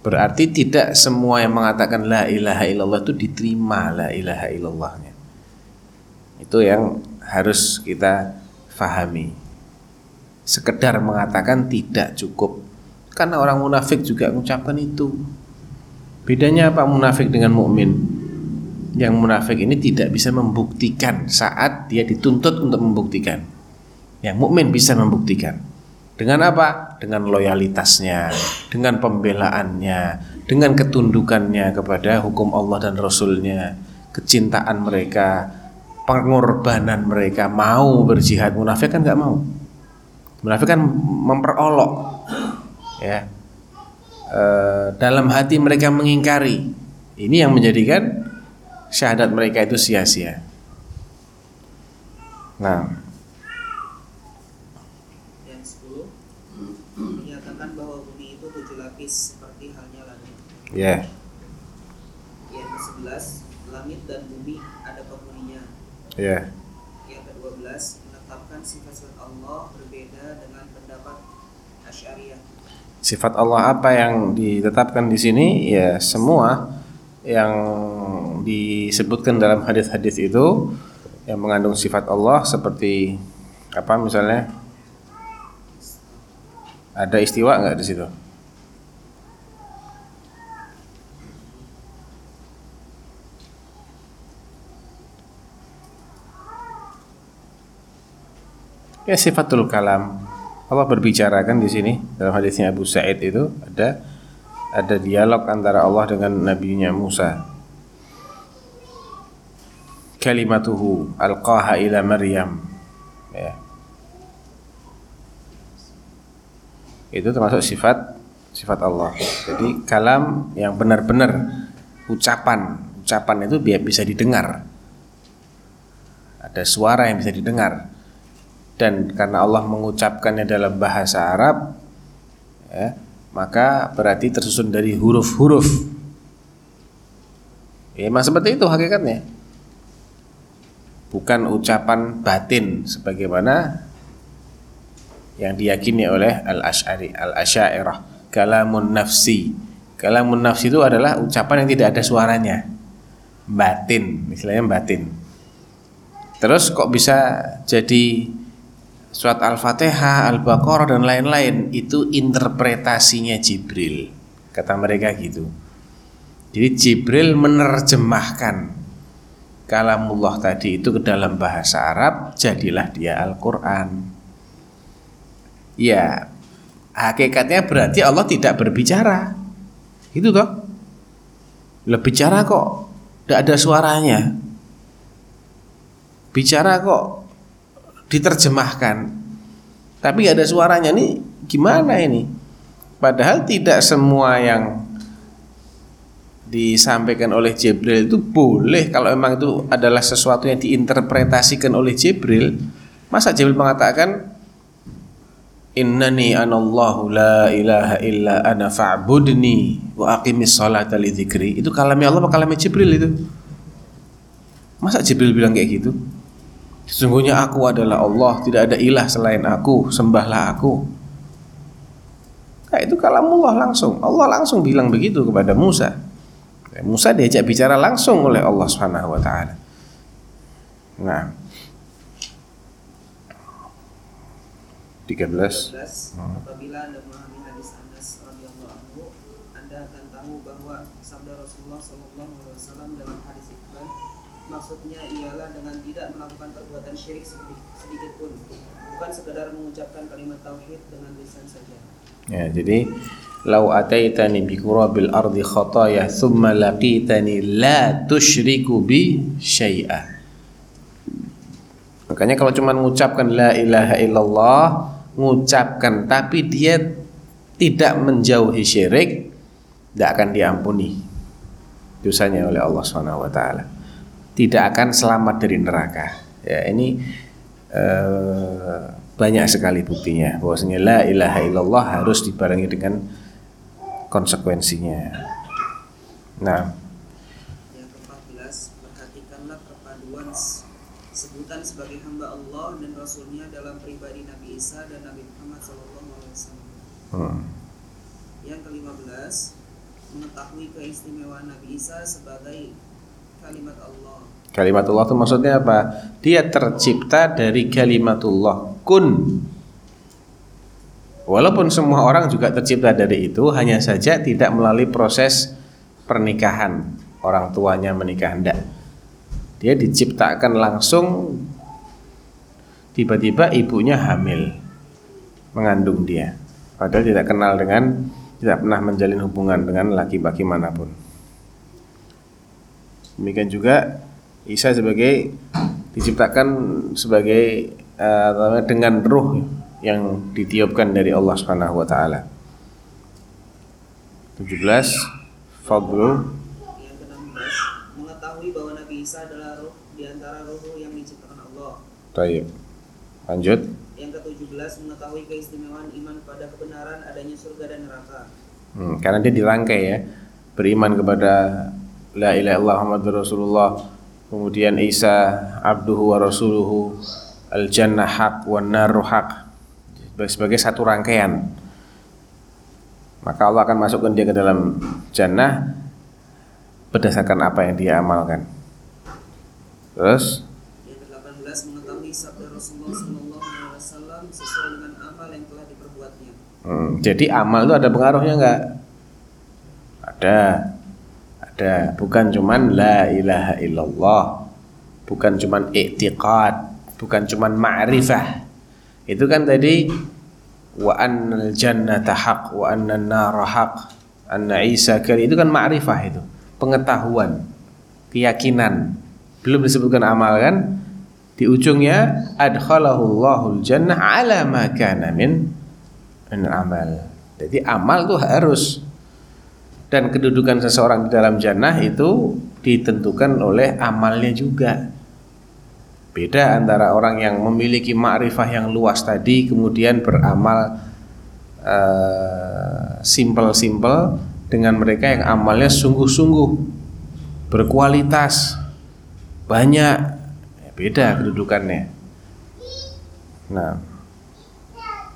berarti tidak semua yang mengatakan la ilaha illallah itu diterima la ilaha illallahnya. Itu yang harus kita fahami. Sekedar mengatakan tidak cukup. Karena orang munafik juga mengucapkan itu. Bedanya apa munafik dengan mukmin? Yang munafik ini tidak bisa membuktikan saat dia dituntut untuk membuktikan. Yang mukmin bisa membuktikan dengan apa? Dengan loyalitasnya, dengan pembelaannya, dengan ketundukannya kepada hukum Allah dan Rasulnya, kecintaan mereka, pengorbanan mereka, mau berjihad. Munafik kan nggak mau. Munafik kan memperolok, ya. E, dalam hati mereka mengingkari. Ini yang menjadikan syahadat mereka itu sia-sia. Nah, Yang sepuluh menyatakan bahwa bumi itu tujuh lapis seperti halnya ya. Yang ke-11 langit dan bumi ada penghuninya. Ya. Yang ke-12 menetapkan sifat-sifat Allah berbeda dengan pendapat Asy'ariyah. Sifat Allah apa yang ditetapkan di sini? Ya, semua yang disebutkan dalam hadis-hadis itu yang mengandung sifat Allah seperti apa misalnya? Ada istiwa nggak di situ? Ya sifatul kalam. Allah berbicarakan di sini dalam hadisnya Abu Sa'id itu ada ada dialog antara Allah dengan nabinya Musa. Kalimatuhu alqaha ila Maryam. Ya. Itu termasuk sifat sifat Allah. Jadi kalam yang benar-benar ucapan, ucapan itu bisa didengar. Ada suara yang bisa didengar dan karena Allah mengucapkannya dalam bahasa Arab ya, maka berarti tersusun dari huruf-huruf. Ya, memang seperti itu hakikatnya. Bukan ucapan batin sebagaimana yang diyakini oleh Al-Asy'ari, Al-Asy'ariyah, kalamun nafsi. Kalamun nafsi itu adalah ucapan yang tidak ada suaranya. Batin, istilahnya batin. Terus kok bisa jadi surat Al-Fatihah, Al-Baqarah dan lain-lain itu interpretasinya Jibril. Kata mereka gitu. Jadi Jibril menerjemahkan kalamullah tadi itu ke dalam bahasa Arab, jadilah dia Al-Qur'an. Ya, hakikatnya berarti Allah tidak berbicara. Itu toh. Lebih bicara kok tidak ada suaranya. Bicara kok diterjemahkan. Tapi gak ada suaranya. Nih gimana ini? Padahal tidak semua yang disampaikan oleh Jibril itu boleh. Kalau memang itu adalah sesuatu yang diinterpretasikan oleh Jibril masa Jibril mengatakan innani anallahu la ilaha illa ana fa'budni wa aqimis salata li dzikri. Itu kalamnya Allah apa kalamnya Jibril itu? Masa Jibril bilang kayak gitu Sesungguhnya aku adalah Allah, tidak ada ilah selain aku, sembahlah aku. Nah, itu kalamullah langsung. Allah langsung bilang begitu kepada Musa. Musa diajak bicara langsung oleh Allah Subhanahu wa taala. Nah. 13 Apabila Anda memahami hadis Anas radhiyallahu anhu, Anda akan tahu bahwa sabda Rasulullah sallallahu alaihi wasallam dalam hadis Iqbal maksudnya ialah dengan tidak melakukan perbuatan syirik sedikit, pun bukan sekedar mengucapkan kalimat tauhid dengan lisan saja Ya, jadi lau ataitani bi qurabil ardi khataya thumma laqitani la tusyriku bi syai'a. Makanya kalau cuma mengucapkan la ilaha illallah, mengucapkan tapi dia tidak menjauhi syirik, tidak akan diampuni dosanya oleh Allah Subhanahu wa taala. Tidak akan selamat dari neraka. Ya, ini eh, banyak sekali buktinya bahwasanya la ilaha illallah harus dibarengi dengan konsekuensinya. Nah, yang ke-14 perhatikanlah perpaduan sebutan sebagai hamba Allah dan Rasulnya dalam pribadi Nabi Isa dan Nabi Muhammad SAW. hmm. Yang ke-15 mengetahui keistimewaan Nabi Isa sebagai kalimat Allah. kalimatullah itu maksudnya apa? Dia tercipta dari kalimatullah kun. Walaupun semua orang juga tercipta dari itu, hanya saja tidak melalui proses pernikahan orang tuanya menikah hendak. Dia diciptakan langsung tiba-tiba ibunya hamil mengandung dia. Padahal tidak kenal dengan tidak pernah menjalin hubungan dengan laki-laki mana pun. Demikian juga Isa sebagai diciptakan sebagai namanya, dengan ruh yang ditiupkan dari Allah Subhanahu wa taala. 17 Fadlu Yang ke-16 mengetahui bahwa Nabi Isa adalah ruh di antara ruh yang diciptakan Allah. Tayyib. Lanjut. Yang ke-17 mengetahui keistimewaan iman pada kebenaran adanya surga dan neraka. Hmm, karena dia dirangkai ya beriman kepada la ilaha illallah Muhammadur Rasulullah kemudian Isa abduhu wa rasuluhu al jannah haq wan naru haq sebagai satu rangkaian maka Allah akan masukkan dia ke dalam jannah berdasarkan apa yang dia amalkan terus Yang ke-18 mengetahui sabda Rasulullah sallallahu alaihi wasallam sesuai dengan amal yang telah diperbuatnya. Hmm, jadi amal itu ada pengaruhnya enggak? Ada. Ada. Bukan cuman la ilaha illallah. Bukan cuman i'tiqad, bukan cuman ma'rifah. Itu kan tadi wa annal jannata haq wa annan nara haq. Anna Isa kali itu kan ma'rifah itu, pengetahuan, keyakinan. Belum disebutkan amal kan? Di ujungnya adkhalahullahu jannah ala ma kana min amal. Jadi amal itu harus dan kedudukan seseorang di dalam jannah itu ditentukan oleh amalnya juga. Beda antara orang yang memiliki ma'rifah yang luas tadi kemudian beramal eh, simpel-simpel dengan mereka yang amalnya sungguh-sungguh berkualitas banyak Ya, beda kedudukannya nah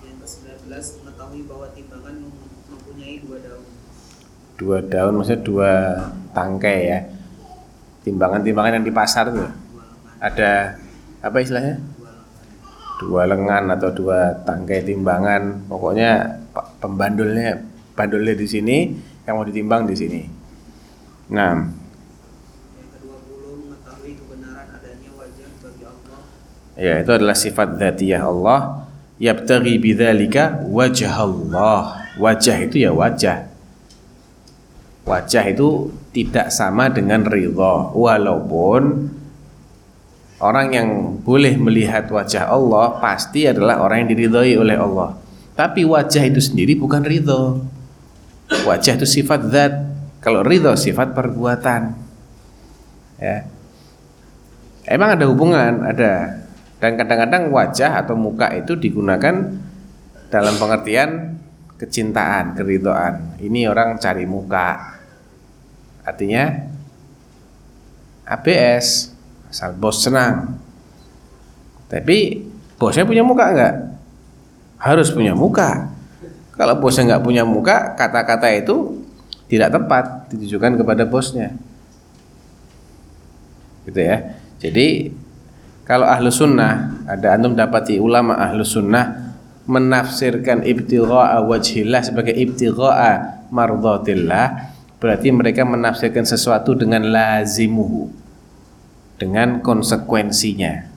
Yang ke-19 mengetahui bahwa timbangan mem- mempunyai dua daun. Dua daun maksudnya dua tangkai ya. Timbangan-timbangan yang di pasar tuh. Ada apa istilahnya? Dua lengan. atau dua tangkai timbangan. Pokoknya pembandulnya bandulnya di sini yang mau ditimbang di sini. Nah. Yang ke-20 mengetahui kebenaran adanya wajah bagi Allah ya itu adalah sifat dzatiyah Allah. Yabtaghi bidzalika wajah Allah. Wajah itu ya wajah wajah itu tidak sama dengan ridho walaupun orang yang boleh melihat wajah Allah pasti adalah orang yang diridhoi oleh Allah. Tapi wajah itu sendiri bukan ridho wajah itu sifat zat. Kalau ridho sifat perbuatan. Ya. Emang ada hubungan? Ada. Dan kadang-kadang wajah atau muka itu digunakan dalam pengertian kecintaan keridhaan. Ini orang cari muka artinya ABS asal bos senang. Tapi bosnya punya muka enggak harus punya muka. Kalau bosnya nggak punya muka kata-kata itu tidak tepat ditujukan kepada bosnya. Gitu ya. Jadi kalau ahlu sunnah ada antum dapati ulama ahlu sunnah menafsirkan ibtigha'a wajhillah sebagai ibtigha'a mardhatillah berarti mereka menafsirkan sesuatu dengan lazimuhu dengan konsekuensinya.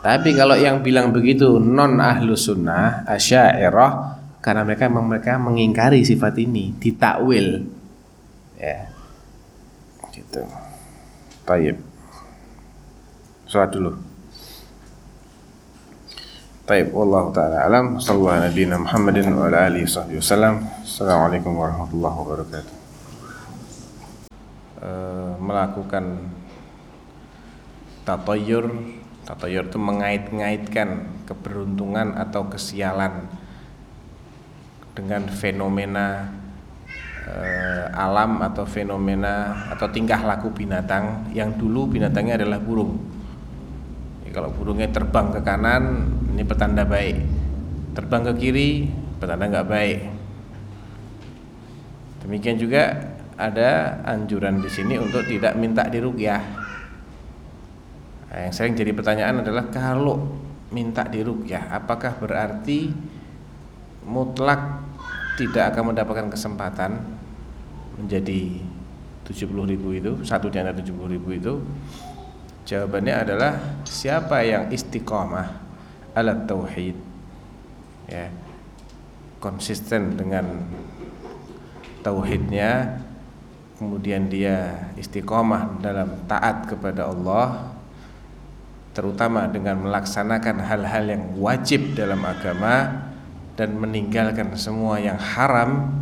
Tapi kalau yang bilang begitu non ahlu sunnah asyairah karena mereka memang mereka mengingkari sifat ini ditakwil. Ya. Gitu. Tayyib Sholat dulu. Taib. Wallahu ta'ala alam. Sallallahu nabiyina Muhammadin Wa ala alihi wasallam Assalamualaikum warahmatullahi wabarakatuh Eh, Melakukan Tatoyur Tatoyur itu mengait-ngaitkan Keberuntungan atau kesialan Dengan fenomena eh, Alam atau fenomena Atau tingkah laku binatang Yang dulu binatangnya adalah burung Ya, kalau burungnya terbang ke kanan, ini petanda baik. Terbang ke kiri, petanda nggak baik. Demikian juga ada anjuran di sini untuk tidak minta dirukyah. Nah, yang sering jadi pertanyaan adalah kalau minta dirukyah, apakah berarti mutlak tidak akan mendapatkan kesempatan menjadi 70 ribu itu, satu di antara 70 ribu itu? Jawabannya adalah siapa yang istiqomah alat tauhid ya konsisten dengan tauhidnya kemudian dia istiqomah dalam taat kepada Allah terutama dengan melaksanakan hal-hal yang wajib dalam agama dan meninggalkan semua yang haram.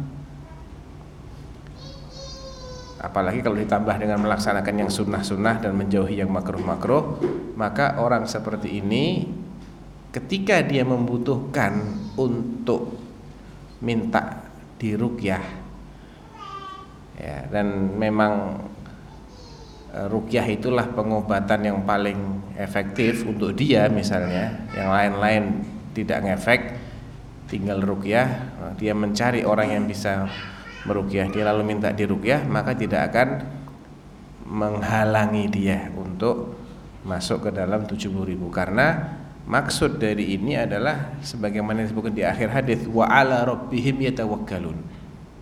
Apalagi kalau ditambah dengan melaksanakan yang sunnah-sunnah dan menjauhi yang makruh-makruh maka orang seperti ini ketika dia membutuhkan untuk minta dirukyah ya dan memang e, rukyah itulah pengobatan yang paling efektif untuk dia misalnya. Yang lain-lain tidak ngefek tinggal rukyah. Dia mencari orang yang bisa merukyah. Dia lalu minta dirukyah maka tidak akan menghalangi dia untuk masuk ke dalam 70 ribu. Karena maksud dari ini adalah sebagaimana disebutkan di akhir hadis wa ala rabbihim yatawakkalun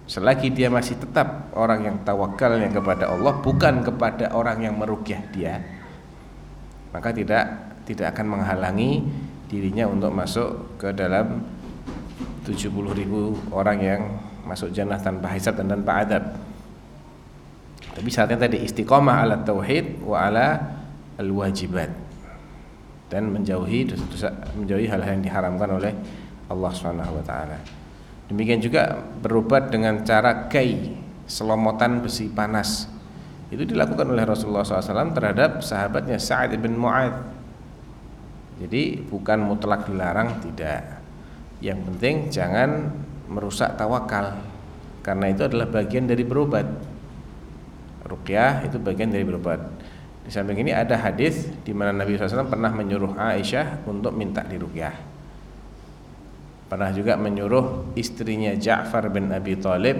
selagi dia masih tetap orang yang tawakalnya kepada Allah bukan kepada orang yang merukyah dia maka tidak tidak akan menghalangi dirinya untuk masuk ke dalam 70 ribu orang yang masuk jannah tanpa hisab dan tanpa adab. Tapi syaratnya tadi istiqomah ala tauhid wa ala al wajibat dan menjauhi dosa-dosa menjauhi hal-hal yang diharamkan oleh Allah Subhanahu wa taala. Demikian juga berobat dengan cara kai, selomotan besi panas. Itu dilakukan oleh Rasulullah SAW terhadap sahabatnya Sa'ad bin Mu'ad. Jadi bukan mutlak dilarang tidak. Yang penting jangan merusak tawakal karena itu adalah bagian dari berobat. Ruqyah itu bagian dari berobat. Di samping ini ada hadis di mana Nabi SAW pernah menyuruh Aisyah untuk minta diruqyah. Pernah juga menyuruh istrinya Ja'far bin Abi Thalib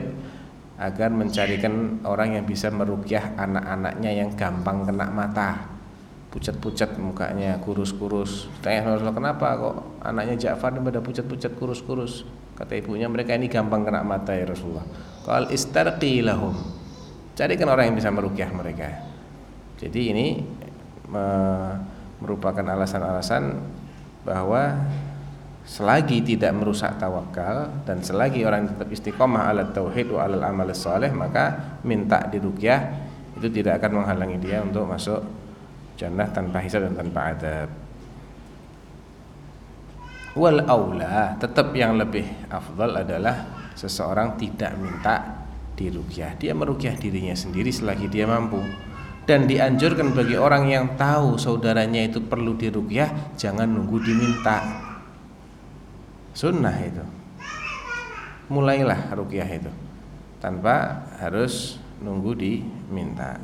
agar mencarikan orang yang bisa meruqyah anak-anaknya yang gampang kena mata. Pucat-pucat mukanya, kurus-kurus. Tanya Rasulullah, "Kenapa kok anaknya Ja'far ini pada pucat-pucat kurus-kurus?" Kata ibunya, "Mereka ini gampang kena mata ya Rasulullah." Qal istarqi lahum. Carikan orang yang bisa meruqyah mereka. Jadi ini me- merupakan alasan-alasan bahwa selagi tidak merusak tawakal dan selagi orang tetap istiqomah ala tauhid wa alal amal saleh maka minta diruqyah itu tidak akan menghalangi dia untuk masuk jannah tanpa hisab dan tanpa adab. Wal aula tetap yang lebih afdal adalah seseorang tidak minta diruqyah. Dia meruqyah dirinya sendiri selagi dia mampu. Dan dianjurkan bagi orang yang tahu saudaranya itu perlu diruqyah jangan nunggu diminta. Sunnah itu. Mulailah ruqyah itu tanpa harus nunggu diminta.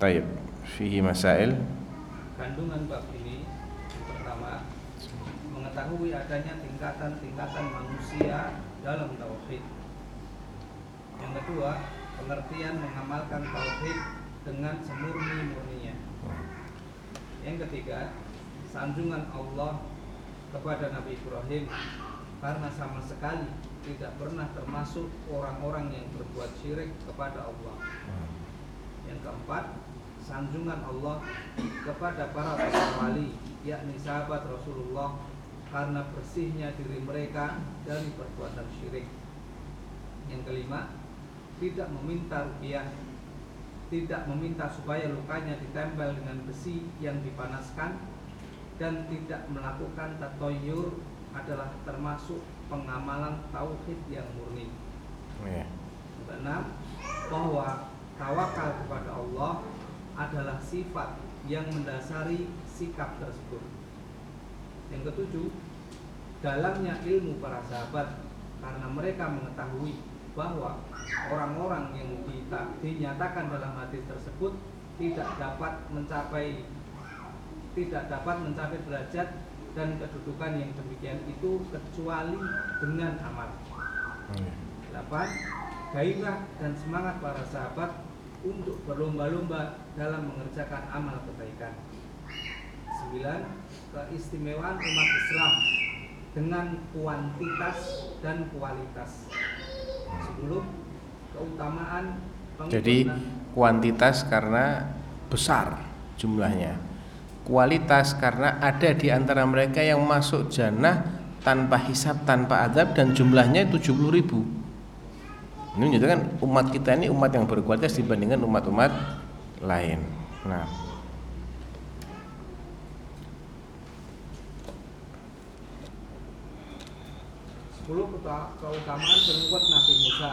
Taib fihi masail Kandungan bab ini pertama mengetahui adanya tingkatan-tingkatan manusia dalam tauhid. Yang kedua, pengertian mengamalkan tauhid dengan semurni-murninya. Yang ketiga, sanjungan Allah kepada Nabi Ibrahim karena sama sekali tidak pernah termasuk orang-orang yang berbuat syirik kepada Allah. Yang keempat, sanjungan Allah kepada para wali, yakni sahabat Rasulullah karena bersihnya diri mereka dari perbuatan syirik. Yang kelima, tidak meminta rupiah, tidak meminta supaya lukanya ditempel dengan besi yang dipanaskan dan tidak melakukan tatoyur adalah termasuk pengamalan tauhid yang murni. Yang keenam, bahwa tawakal kepada Allah adalah sifat yang mendasari sikap tersebut. Yang ketujuh, dalamnya ilmu para sahabat karena mereka mengetahui bahwa orang-orang yang dinyatakan dalam hadis tersebut tidak dapat mencapai tidak dapat mencapai derajat dan kedudukan yang demikian itu kecuali dengan amal. Ya. 8. Gairah dan semangat para sahabat untuk berlomba-lomba dalam mengerjakan amal kebaikan. 9. Keistimewaan umat Islam dengan kuantitas dan kualitas. 10. Keutamaan Jadi kuantitas karena besar jumlahnya. Kualitas karena ada di antara mereka yang masuk jannah tanpa hisab, tanpa adab dan jumlahnya 70 ribu. Ini menunjukkan umat kita ini umat yang berkualitas dibandingkan umat-umat lain. Nah, 10 keuta- keutamaan pengikut Nabi Musa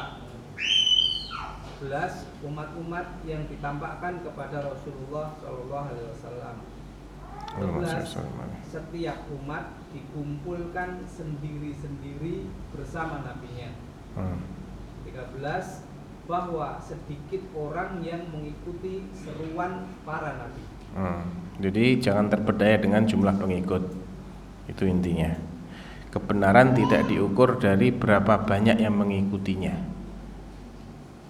11 umat-umat yang ditampakkan kepada Rasulullah Shallallahu Alaihi Wasallam 12 setiap umat dikumpulkan sendiri-sendiri bersama nabinya Hmm. 13 bahwa sedikit orang yang mengikuti seruan para nabi Hmm. Jadi jangan terpedaya dengan jumlah pengikut. Itu intinya. Kebenaran tidak diukur dari berapa banyak yang mengikutinya.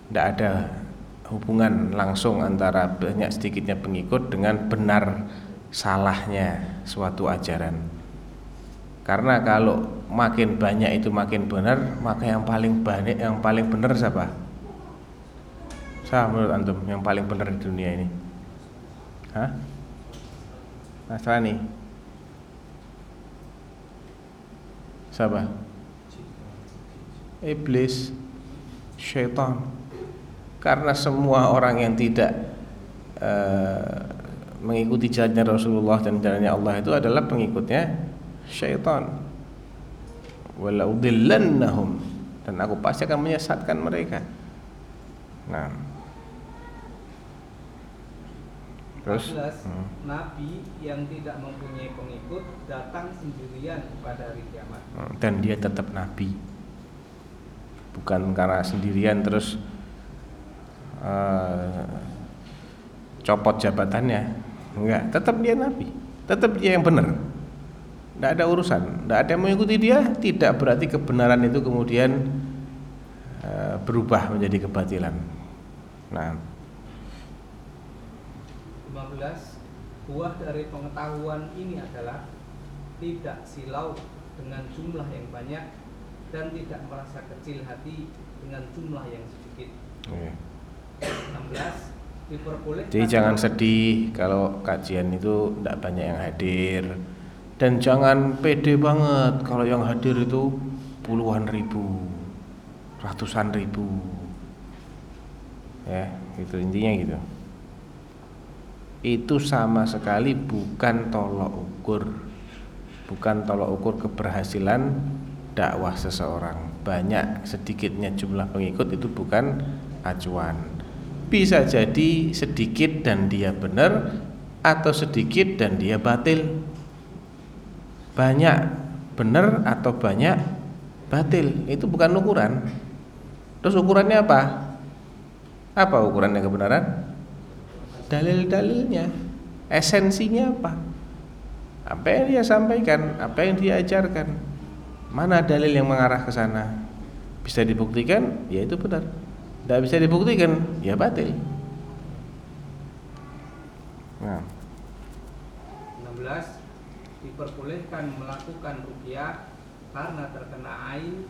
Tidak ada hubungan langsung antara banyak sedikitnya pengikut dengan benar salahnya suatu ajaran. Karena kalau makin banyak itu makin benar, maka yang paling banyak yang paling benar siapa? Siapa menurut antum yang paling benar di dunia ini? Hah? Nasrani. Siapa? Iblis, syaitan. Karena semua orang yang tidak eh, mengikuti jalannya Rasulullah dan jalannya Allah itu adalah pengikutnya syaitan. Walaudillannahum dan aku pasti akan menyesatkan mereka. Nah, terus 14 hmm. nabi yang tidak mempunyai pengikut datang sendirian pada hari kiamat Hmm, dan dia tetap nabi bukan karena sendirian terus eh, copot jabatannya enggak tetap dia nabi. Tetap dia yang benar. Tidak ada urusan. Tidak ada yang mengikuti dia tidak berarti kebenaran itu kemudian eh, berubah menjadi kebatilan. Nah. 15 buah dari pengetahuan ini adalah tidak silau dengan jumlah yang banyak dan tidak merasa kecil hati dengan jumlah yang sedikit. Oke. 16 diperbolehkan Jadi jangan sedih kalau kajian itu tidak banyak yang hadir dan jangan pede banget kalau yang hadir itu puluhan ribu, ratusan ribu. Ya, itu intinya gitu. Itu sama sekali bukan tolok ukur. Bukan tolok ukur keberhasilan dakwah seseorang. Banyak sedikitnya jumlah pengikut itu bukan acuan bisa jadi sedikit dan dia benar atau sedikit dan dia batil. Banyak benar atau banyak batil. Itu bukan ukuran. Terus ukurannya apa? Apa ukurannya kebenaran? Dalil-dalilnya. Esensinya apa? Apa yang dia sampaikan? Apa yang dia ajarkan? Mana dalil yang mengarah ke sana? Bisa dibuktikan? Ya itu benar tidak bisa dibuktikan. Ya batil. Nah. 16 diperbolehkan melakukan rukyah karena terkena ain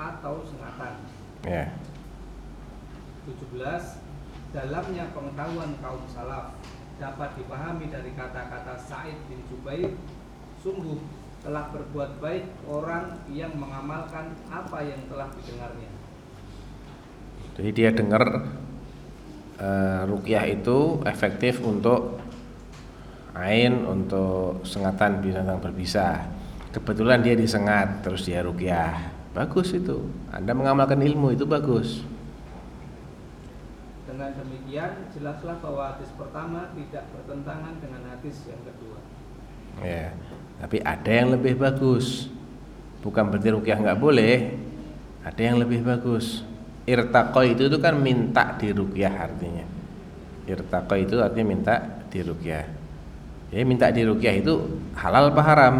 atau sengatan. ya. 17 dalamnya pengetahuan kaum salaf dapat dipahami dari kata-kata Said bin Jubair sungguh telah berbuat baik orang yang mengamalkan apa yang telah didengarnya jadi dia dengar uh, rukyah itu efektif untuk ain untuk sengatan binatang berbisa. Kebetulan dia disengat terus dia rukyah bagus itu. Anda mengamalkan ilmu itu bagus. Dengan demikian jelaslah bahwa hadis pertama tidak bertentangan dengan hadis yang kedua. Ya tapi ada yang lebih bagus. Bukan berarti rukyah nggak boleh ada yang lebih bagus irtaqo itu itu kan minta dirukyah artinya. Irtaqo itu artinya minta dirukyah. Ya minta dirukyah itu halal apa haram?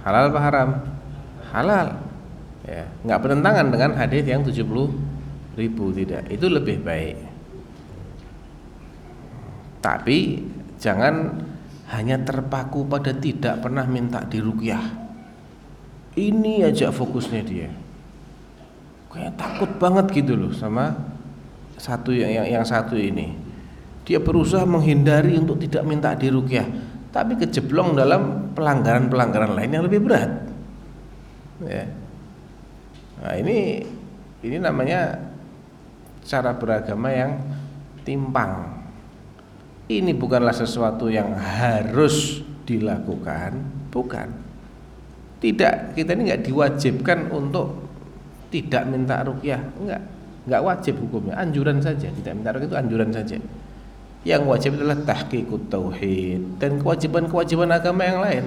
Halal apa haram? Halal. Ya nggak bertentangan dengan hadis yang 70 ribu tidak. Itu lebih baik. Tapi jangan hanya terpaku pada tidak pernah minta dirukyah. Ini aja fokusnya dia kayak takut banget gitu loh sama satu yang yang, yang satu ini. Dia berusaha menghindari untuk tidak minta dirukyah tapi kejeblong dalam pelanggaran-pelanggaran lain yang lebih berat. Ya. Nah ini ini namanya cara beragama yang timpang. Ini bukanlah sesuatu yang harus dilakukan, bukan. Tidak, kita ini nggak diwajibkan untuk tidak minta rukyah, enggak. Enggak wajib hukumnya, anjuran saja. Tidak minta rukyah itu anjuran saja. Yang wajib adalah tahqiqut tauhid dan kewajiban-kewajiban agama yang lain.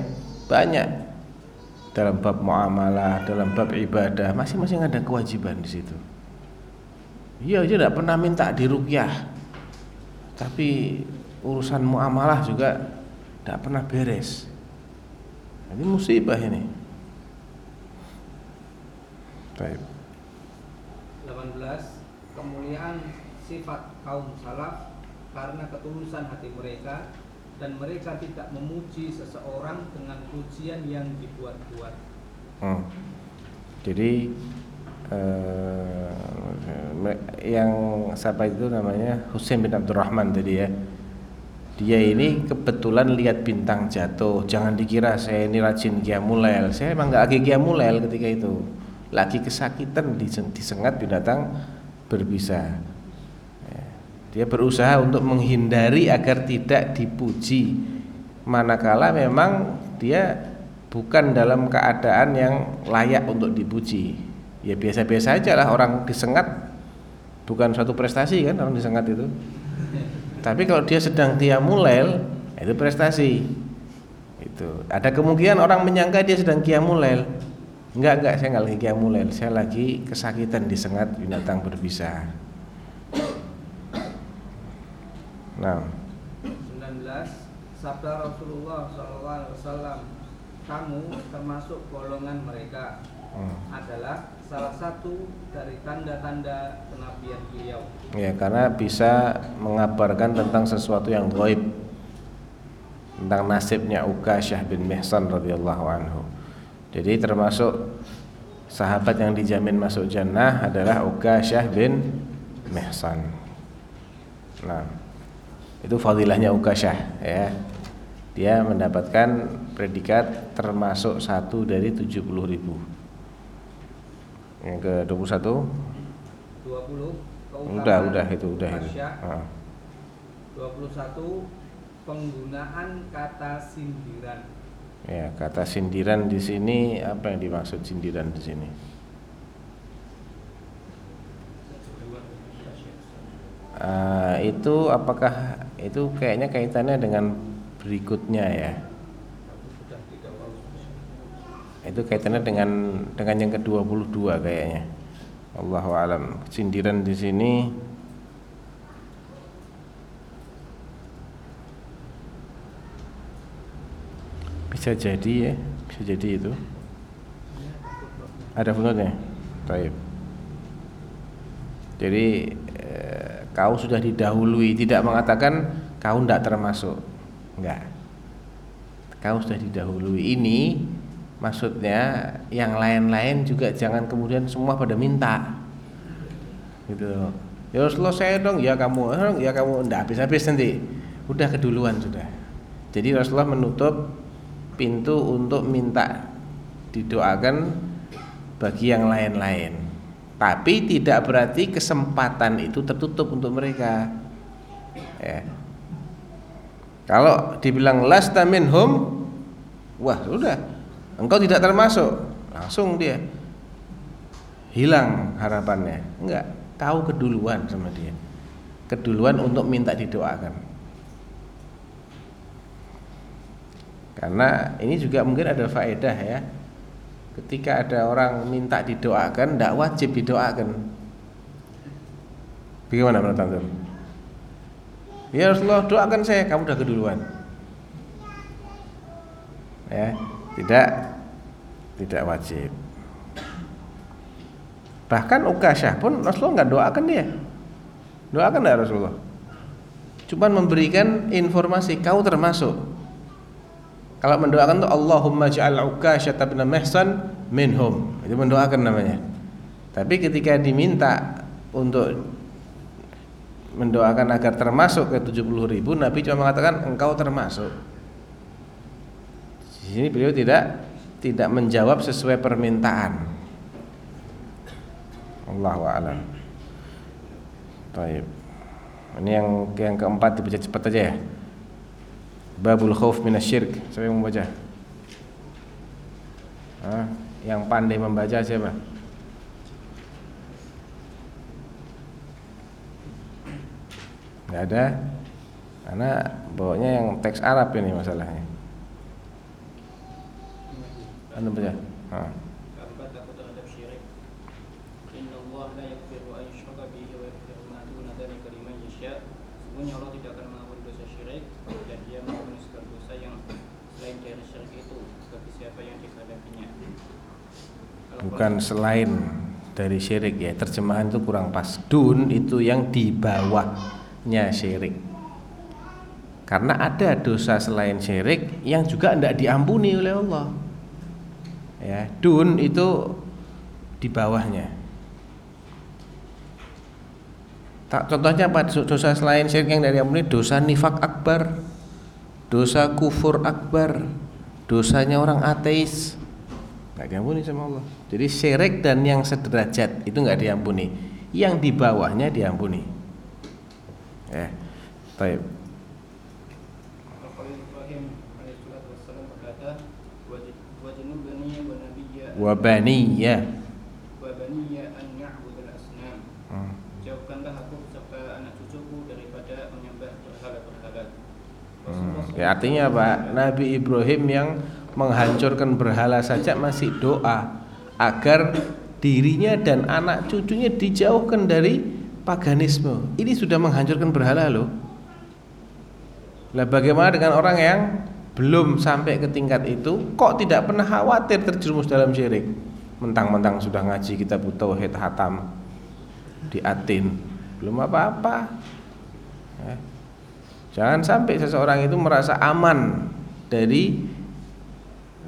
Banyak. Dalam bab muamalah, dalam bab ibadah, masing-masing ada kewajiban di situ. Iya, dia tidak pernah minta dirukyah. Tapi urusan muamalah juga tidak pernah beres. Ini musibah ini. Baik. 18 kemuliaan sifat kaum salaf karena ketulusan hati mereka dan mereka tidak memuji seseorang dengan pujian yang dibuat-buat. Hmm. Jadi eh, yang siapa itu namanya Husain bin Abdurrahman tadi ya. Dia ini kebetulan lihat bintang jatuh. Jangan dikira saya ini rajin kiamulail. Saya emang nggak lagi kiamulail ketika itu. Lagi kesakitan disengat binatang berbisa. Ya. Dia berusaha untuk menghindari agar tidak dipuji. Manakala memang dia bukan dalam keadaan yang layak untuk dipuji. Ya biasa-biasa aja lah orang disengat bukan suatu prestasi kan orang disengat itu. Tapi kalau dia sedang kiamulail itu prestasi. Itu. Ada kemungkinan orang menyangka dia sedang kiamulail. Enggak, enggak, saya enggak lagi qiyamul lail. Saya lagi kesakitan disengat binatang berbisa. Nah, 19 sabda Rasulullah SAW kamu termasuk golongan mereka hmm. adalah salah satu dari tanda-tanda kenabian beliau ya karena bisa mengabarkan tentang sesuatu yang gaib tentang nasibnya Ukasyah bin Mihsan radhiyallahu anhu. Jadi termasuk sahabat yang dijamin masuk jannah adalah Ukasyah bin Mihsan. Nah, itu fadilahnya Ukasyah ya. Dia mendapatkan predikat termasuk satu dari 70 ribu. Yang ke 21 20 Udah, udah itu udah itu. Ukasyah. Ah. 21 penggunaan kata sindiran Ya, kata sindiran di sini apa yang dimaksud sindiran di sini? Ah, itu apakah itu kayaknya kaitannya dengan berikutnya ya? Itu kaitannya dengan dengan yang ke-22 kayaknya. Allahu alam. Sindiran di sini bisa jadi ya, bisa jadi itu. Ada footnote-nya? Baik. Jadi eh, kau sudah didahului, tidak mengatakan kau tidak termasuk. Enggak. Kau sudah didahului. Ini maksudnya yang lain-lain juga jangan kemudian semua pada minta. Gitu. Ya Rasulullah saya dong, ya kamu, ya kamu enggak habis-habis nanti. Udah keduluan sudah. Jadi Rasulullah menutup pintu untuk minta didoakan bagi yang lain-lain. Tapi tidak berarti kesempatan itu tertutup untuk mereka. Ya. Kalau dibilang lasta minhum, wah sudah, engkau tidak termasuk, langsung dia hilang harapannya. Enggak, kau keduluan sama dia. Keduluan untuk minta didoakan. Karena ini juga mungkin ada faedah ya. Ketika ada orang minta didoakan, tidak wajib didoakan. Bagaimana menurut antum? Ya Rasulullah doakan saya, kamu udah keduluan. Ya, tidak tidak wajib. Bahkan Ukasyah pun Rasulullah nggak doakan dia. Doakan enggak Rasulullah? Cuman memberikan informasi kau termasuk. Kalau mendoakan tuh Allahumma ja'al Ukasyah bin Mihsan minhum. Itu mendoakan namanya. Tapi ketika diminta untuk mendoakan agar termasuk ke 70 ribu Nabi cuma mengatakan engkau termasuk di sini beliau tidak tidak menjawab sesuai permintaan Allahu a'lam Baik. Ini yang yang keempat dibaca cepat aja ya. Babul khauf minasyirk. Siapa yang membaca? Hah? Yang pandai membaca siapa? Enggak ada. Karena bawanya yang teks Arab ini masalahnya. Anda baca? Ah. Duna dzalika liman yasha. Sesungguhnya Allah tidak akan mengampuni dosa syirik dan Dia mengampuni segala dosa yang selain dari syirik itu bagi siapa yang dikehendakinya. Kalau Bukan selain dari syirik ya. Terjemahan itu kurang pas. Dun itu yang di bawahnya syirik. Karena ada dosa selain syirik yang juga tidak diampuni oleh Allah. Ya, dun itu di bawahnya. Tak contohnya apa dosa selain syirik yang dari ampuni dosa nifak akbar, dosa kufur akbar, dosanya orang ateis nggak diampuni sama Allah. Jadi syirik dan yang sederajat itu nggak diampuni, yang di bawahnya diampuni. Ya, baik. Kalau Ibrahim alaihissalatu wassalam berkata, "Wajib wajnubani wa nabiyya Wabaniya. wa baniya an na'budal asnam." Hmm. Jauhkanlah aku serta anak cucuku daripada menyembah berhala-berhala. Hmm. Ya, artinya apa? Nabi Ibrahim yang menghancurkan berhala saja masih doa. agar dirinya dan anak cucunya dijauhkan dari paganisme. Ini sudah menghancurkan berhala loh. Lah bagaimana dengan orang yang belum sampai ke tingkat itu kok tidak pernah khawatir terjerumus dalam syirik? Mentang-mentang sudah ngaji kitab tauhid hatam di Atin, belum apa-apa. Ya. Jangan sampai seseorang itu merasa aman dari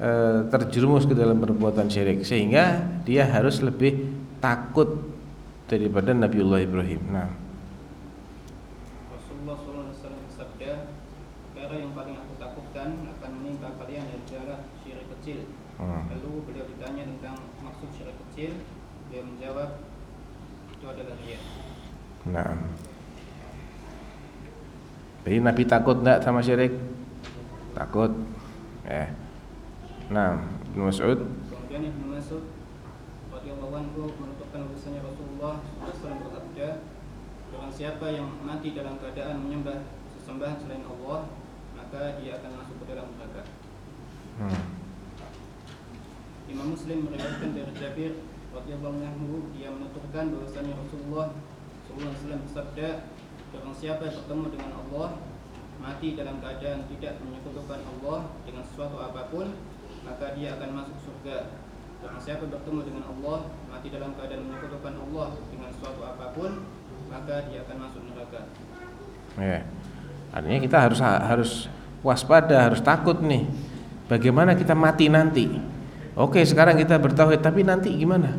e, terjerumus ke dalam perbuatan syirik sehingga dia harus lebih takut daripada Nabiullah Ibrahim. Nah, Rasulullah SAW bersabda, perkara yang paling aku takutkan akan menimpa kalian dari jarak syirik kecil. Hmm. Lalu beliau ditanya tentang maksud syirik kecil, beliau menjawab itu adalah ria. nah. Jadi Nabi takut enggak sama syirik? Takut. Eh. Nah, Ibnu Mas'ud Kemudian Ibnu Mas'ud radhiyallahu anhu menutupkan bahwasanya Rasulullah SAW bersabda, Barang siapa yang mati dalam keadaan menyembah sesembahan selain Allah, maka dia akan masuk ke dalam neraka. hmm. Imam Muslim meriwayatkan dari Jabir radhiyallahu anhu dia menuturkan bahwasanya Rasulullah SAW bersabda, Barang siapa bertemu dengan Allah mati dalam keadaan tidak menyekutukan Allah dengan sesuatu apa pun, maka dia akan masuk surga. Barang siapa bertemu dengan Allah mati dalam keadaan menyekutukan Allah dengan sesuatu apa pun, maka dia akan masuk neraka. Ya. Artinya kita harus harus waspada, harus takut nih. Bagaimana kita mati nanti? Oke, sekarang kita bertauhid, tapi nanti gimana?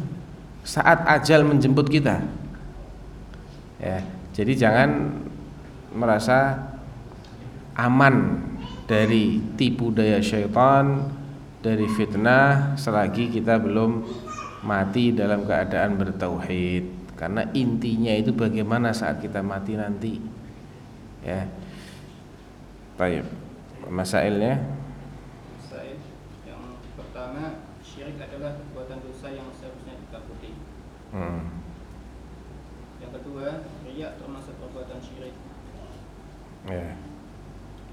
Saat ajal menjemput kita. Ya, jadi jangan merasa aman dari tipu daya syaitan, dari fitnah selagi kita belum mati dalam keadaan bertauhid. Karena intinya itu bagaimana saat kita mati nanti. Ya. Baik. Masailnya Said yang pertama syirik adalah perbuatan dosa yang seharusnya ditakuti. hmm. Yang kedua, riya termasuk perbuatan syirik. ya.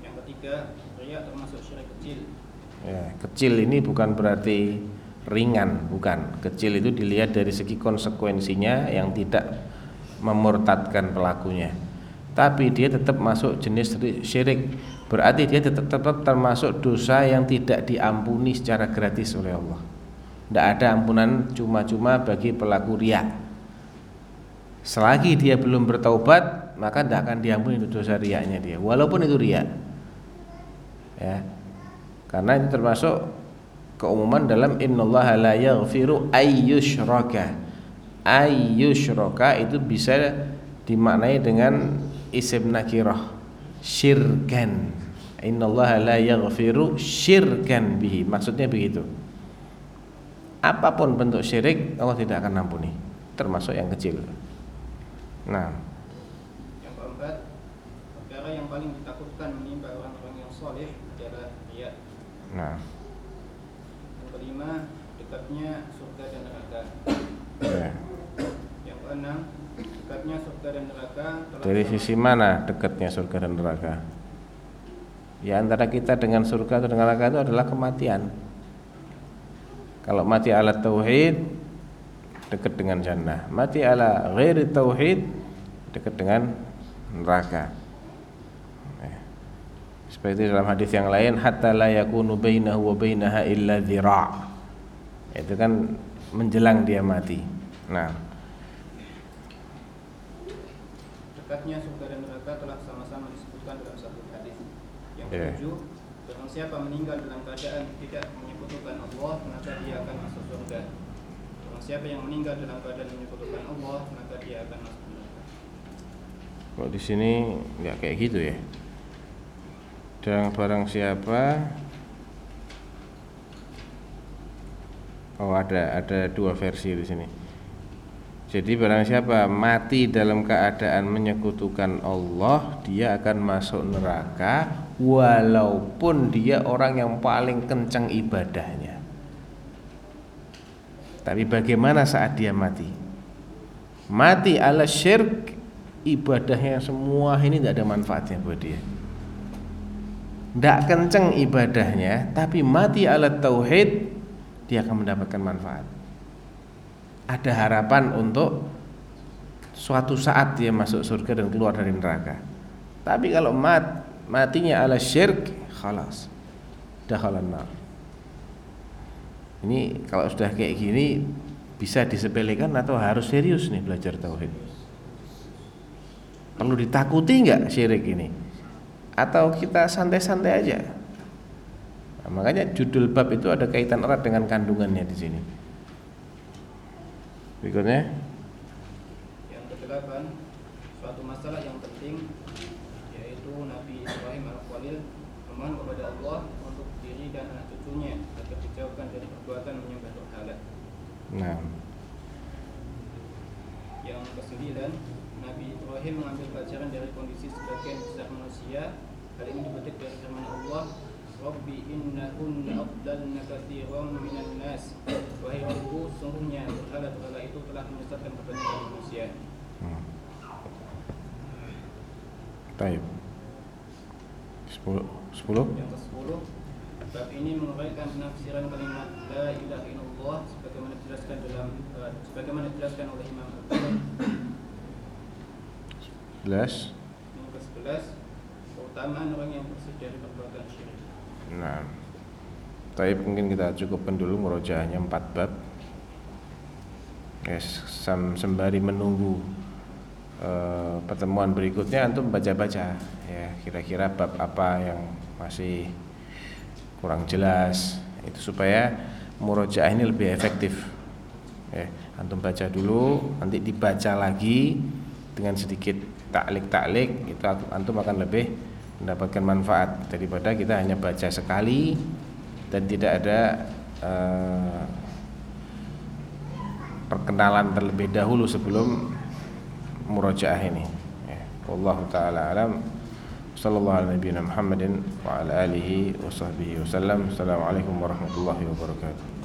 Yang ketiga, riya termasuk syirik kecil. Ya, kecil ini bukan berarti ringan, bukan. Kecil itu dilihat dari segi konsekuensinya yang tidak memurtadkan pelakunya. Tapi dia tetap masuk jenis ri- syirik. Berarti dia tetap, tetap termasuk dosa yang tidak diampuni secara gratis oleh Allah. Tidak ada ampunan cuma-cuma bagi pelaku riya. Selagi dia belum bertaubat, maka tidak akan diampuni dosa riaknya dia, walaupun itu riak. Ya. Karena itu termasuk keumuman dalam innallaha la yaghfiru ayyushraka. Ayyushraka itu bisa dimaknai dengan isim nakirah syirkan. Innallaha la yaghfiru syirkan bihi. Maksudnya begitu. Apa pun bentuk syirik Allah tidak akan ampuni, termasuk yang kecil. Nah, Yang keempat, perkara yang paling ditakutkan menimpa orang-orang yang soleh adalah riya. Nah, Yang kelima, dekatnya surga dan neraka. ya. Yang keenam, dekatnya surga dan neraka Dari sisi mana dekatnya surga dan neraka? Ya antara kita dengan surga atau dengan neraka itu adalah kematian. Kalau mati ala tauhid dekat dengan jannah. Mati ala ghairi tauhid dekat dengan neraka. Seperti dalam hadis yang lain hatta la yakunu bainahu wa bainaha illa dhira'. Itu kan menjelang dia mati. Nah, dekatnya surga dan neraka telah sama-sama disebutkan dalam satu hadis. Yang Ya. ketujuh, barang siapa meninggal dalam keadaan tidak menyekutukan Allah, maka dia akan masuk surga. Barang siapa yang meninggal dalam keadaan menyekutukan Allah, maka dia akan masuk neraka. Kok di sini nggak kayak gitu ya? Dan barang siapa? Oh ada ada dua versi di sini. Jadi barang siapa mati dalam keadaan menyekutukan Allah, dia akan masuk neraka walaupun dia orang yang paling kencang ibadahnya. Tapi bagaimana saat dia mati? Mati ala syirk ibadahnya semua ini tidak ada manfaatnya buat dia. Tidak kenceng ibadahnya, tapi mati ala tauhid dia akan mendapatkan manfaat. ada harapan untuk suatu saat dia masuk surga dan keluar dari neraka. Tapi kalau mat matinya ala syirk, khalas. Dakhalan. Ini kalau sudah kayak gini bisa disepelekan atau harus serius nih belajar tauhid. Perlu ditakuti nggak syirik ini? Atau kita santai-santai aja? Nah, makanya judul bab itu ada kaitan erat dengan kandungannya di sini. Berikutnya Yang kedelapan, suatu masalah yang penting yaitu Nabi Ibrahim al-Khalil memohon kepada Allah untuk diri dan anak cucunya agar dijauhkan dari perbuatan menyembah berhala. Nah, Yang kesembilan, Nabi Ibrahim mengambil pelajaran dari kondisi sebagian besar manusia. Hal ini dipetik dari firman Allah, Nas. Wahai Rabbu, sungguhnya berhala-berhala itu telah menyesatkan kebanyakan manusia. hmm. Taib. 10 10 Yang ke-10 Bab ini menguraikan penafsiran kalimat La ilaha illallah sebagaimana dijelaskan dalam eh, sebagaimana dijelaskan oleh Imam. 11 Yang ke-11 keutamaan orang yang bersih dari perbuatan syirik. Nah, tapi mungkin kita cukupkan dulu murojaahnya 4 bab. Yes, sembari menunggu eh, pertemuan berikutnya antum baca-baca ya kira-kira bab apa yang masih kurang jelas itu supaya murojaah ini lebih efektif. Ya, antum baca dulu, nanti dibaca lagi dengan sedikit taklik-taklik itu antum akan lebih mendapatkan manfaat daripada kita hanya baca sekali dan tidak ada eh, perkenalan terlebih dahulu sebelum murojaah ini. Ya. Wallahu taala alam. Sallallahu ala nabiyyina Muhammadin wa ala alihi wa sahbihi wasallam. Assalamualaikum warahmatullahi wabarakatuh.